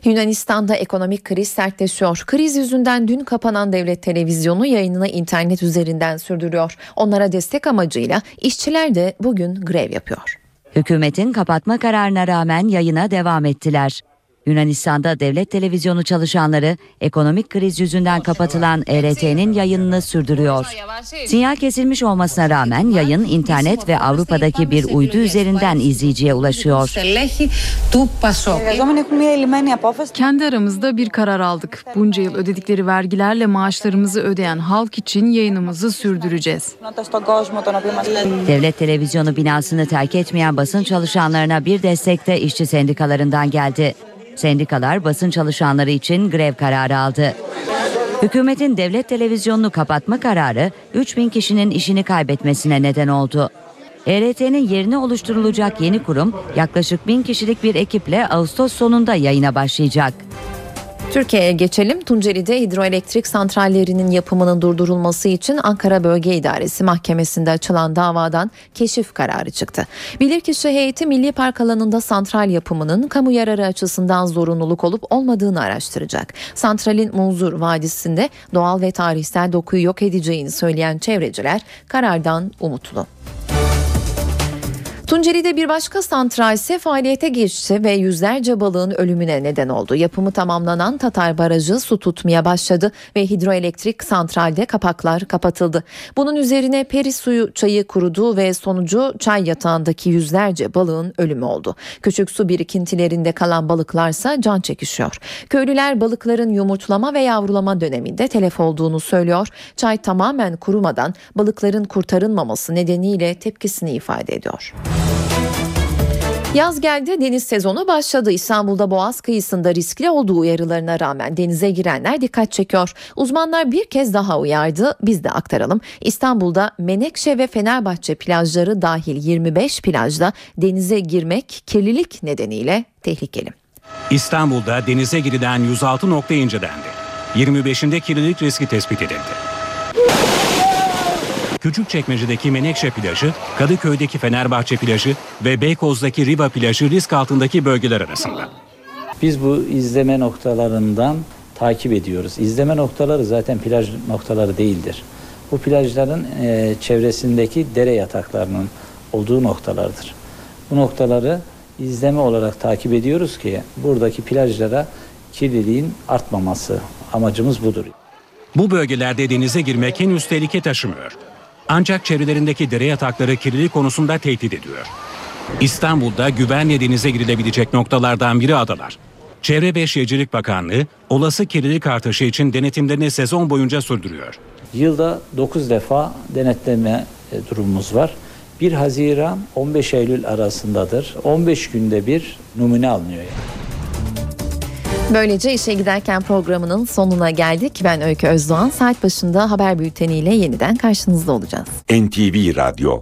Yunanistan'da ekonomik kriz sertleşiyor. Kriz yüzünden dün kapanan devlet televizyonu yayınını internet üzerinden sürdürüyor. Onlara destek amacıyla işçiler de bugün grev yapıyor. Hükümetin kapatma kararına rağmen yayına devam ettiler. Yunanistan'da devlet televizyonu çalışanları ekonomik kriz yüzünden kapatılan ERT'nin yayınını sürdürüyor. Sinyal kesilmiş olmasına rağmen yayın internet ve Avrupa'daki bir uydu üzerinden izleyiciye ulaşıyor. Kendi aramızda bir karar aldık. Bunca yıl ödedikleri vergilerle maaşlarımızı ödeyen halk için yayınımızı sürdüreceğiz. Devlet televizyonu binasını terk etmeyen basın çalışanlarına bir destek de işçi sendikalarından geldi. Sendikalar basın çalışanları için grev kararı aldı. Hükümetin devlet televizyonunu kapatma kararı 3000 kişinin işini kaybetmesine neden oldu. ERT'nin yerine oluşturulacak yeni kurum yaklaşık 1000 kişilik bir ekiple Ağustos sonunda yayına başlayacak. Türkiye'ye geçelim. Tunceli'de hidroelektrik santrallerinin yapımının durdurulması için Ankara Bölge İdaresi Mahkemesi'nde açılan davadan keşif kararı çıktı. Bilirkişi heyeti Milli Park alanında santral yapımının kamu yararı açısından zorunluluk olup olmadığını araştıracak. Santralin Munzur Vadisi'nde doğal ve tarihsel dokuyu yok edeceğini söyleyen çevreciler karardan umutlu. Tunceli'de bir başka santral ise faaliyete geçti ve yüzlerce balığın ölümüne neden oldu. Yapımı tamamlanan Tatar Barajı su tutmaya başladı ve hidroelektrik santralde kapaklar kapatıldı. Bunun üzerine peri suyu çayı kurudu ve sonucu çay yatağındaki yüzlerce balığın ölümü oldu. Küçük su birikintilerinde kalan balıklarsa can çekişiyor. Köylüler balıkların yumurtlama ve yavrulama döneminde telef olduğunu söylüyor. Çay tamamen kurumadan balıkların kurtarılmaması nedeniyle tepkisini ifade ediyor. Yaz geldi deniz sezonu başladı. İstanbul'da Boğaz kıyısında riskli olduğu uyarılarına rağmen denize girenler dikkat çekiyor. Uzmanlar bir kez daha uyardı. Biz de aktaralım. İstanbul'da Menekşe ve Fenerbahçe plajları dahil 25 plajda denize girmek kirlilik nedeniyle tehlikeli. İstanbul'da denize girilen 106 nokta incelendi. 25'inde kirlilik riski tespit edildi. Küçükçekmece'deki Menekşe plajı, Kadıköy'deki Fenerbahçe plajı ve Beykoz'daki Riva plajı risk altındaki bölgeler arasında. Biz bu izleme noktalarından takip ediyoruz. İzleme noktaları zaten plaj noktaları değildir. Bu plajların e, çevresindeki dere yataklarının olduğu noktalardır. Bu noktaları izleme olarak takip ediyoruz ki buradaki plajlara kirliliğin artmaması amacımız budur. Bu bölgelerde denize girmek henüz tehlike taşımıyor. Ancak çevrelerindeki dere yatakları kirlilik konusunda tehdit ediyor. İstanbul'da güvenle denize girilebilecek noktalardan biri adalar. Çevre ve Şehircilik Bakanlığı olası kirlilik artışı için denetimlerini sezon boyunca sürdürüyor. Yılda 9 defa denetleme e, durumumuz var. 1 Haziran 15 Eylül arasındadır. 15 günde bir numune alınıyor. Yani. Böylece işe giderken programının sonuna geldik. Ben Öykü Özdoğan. Saat başında haber bülteniyle yeniden karşınızda olacağız. NTV Radyo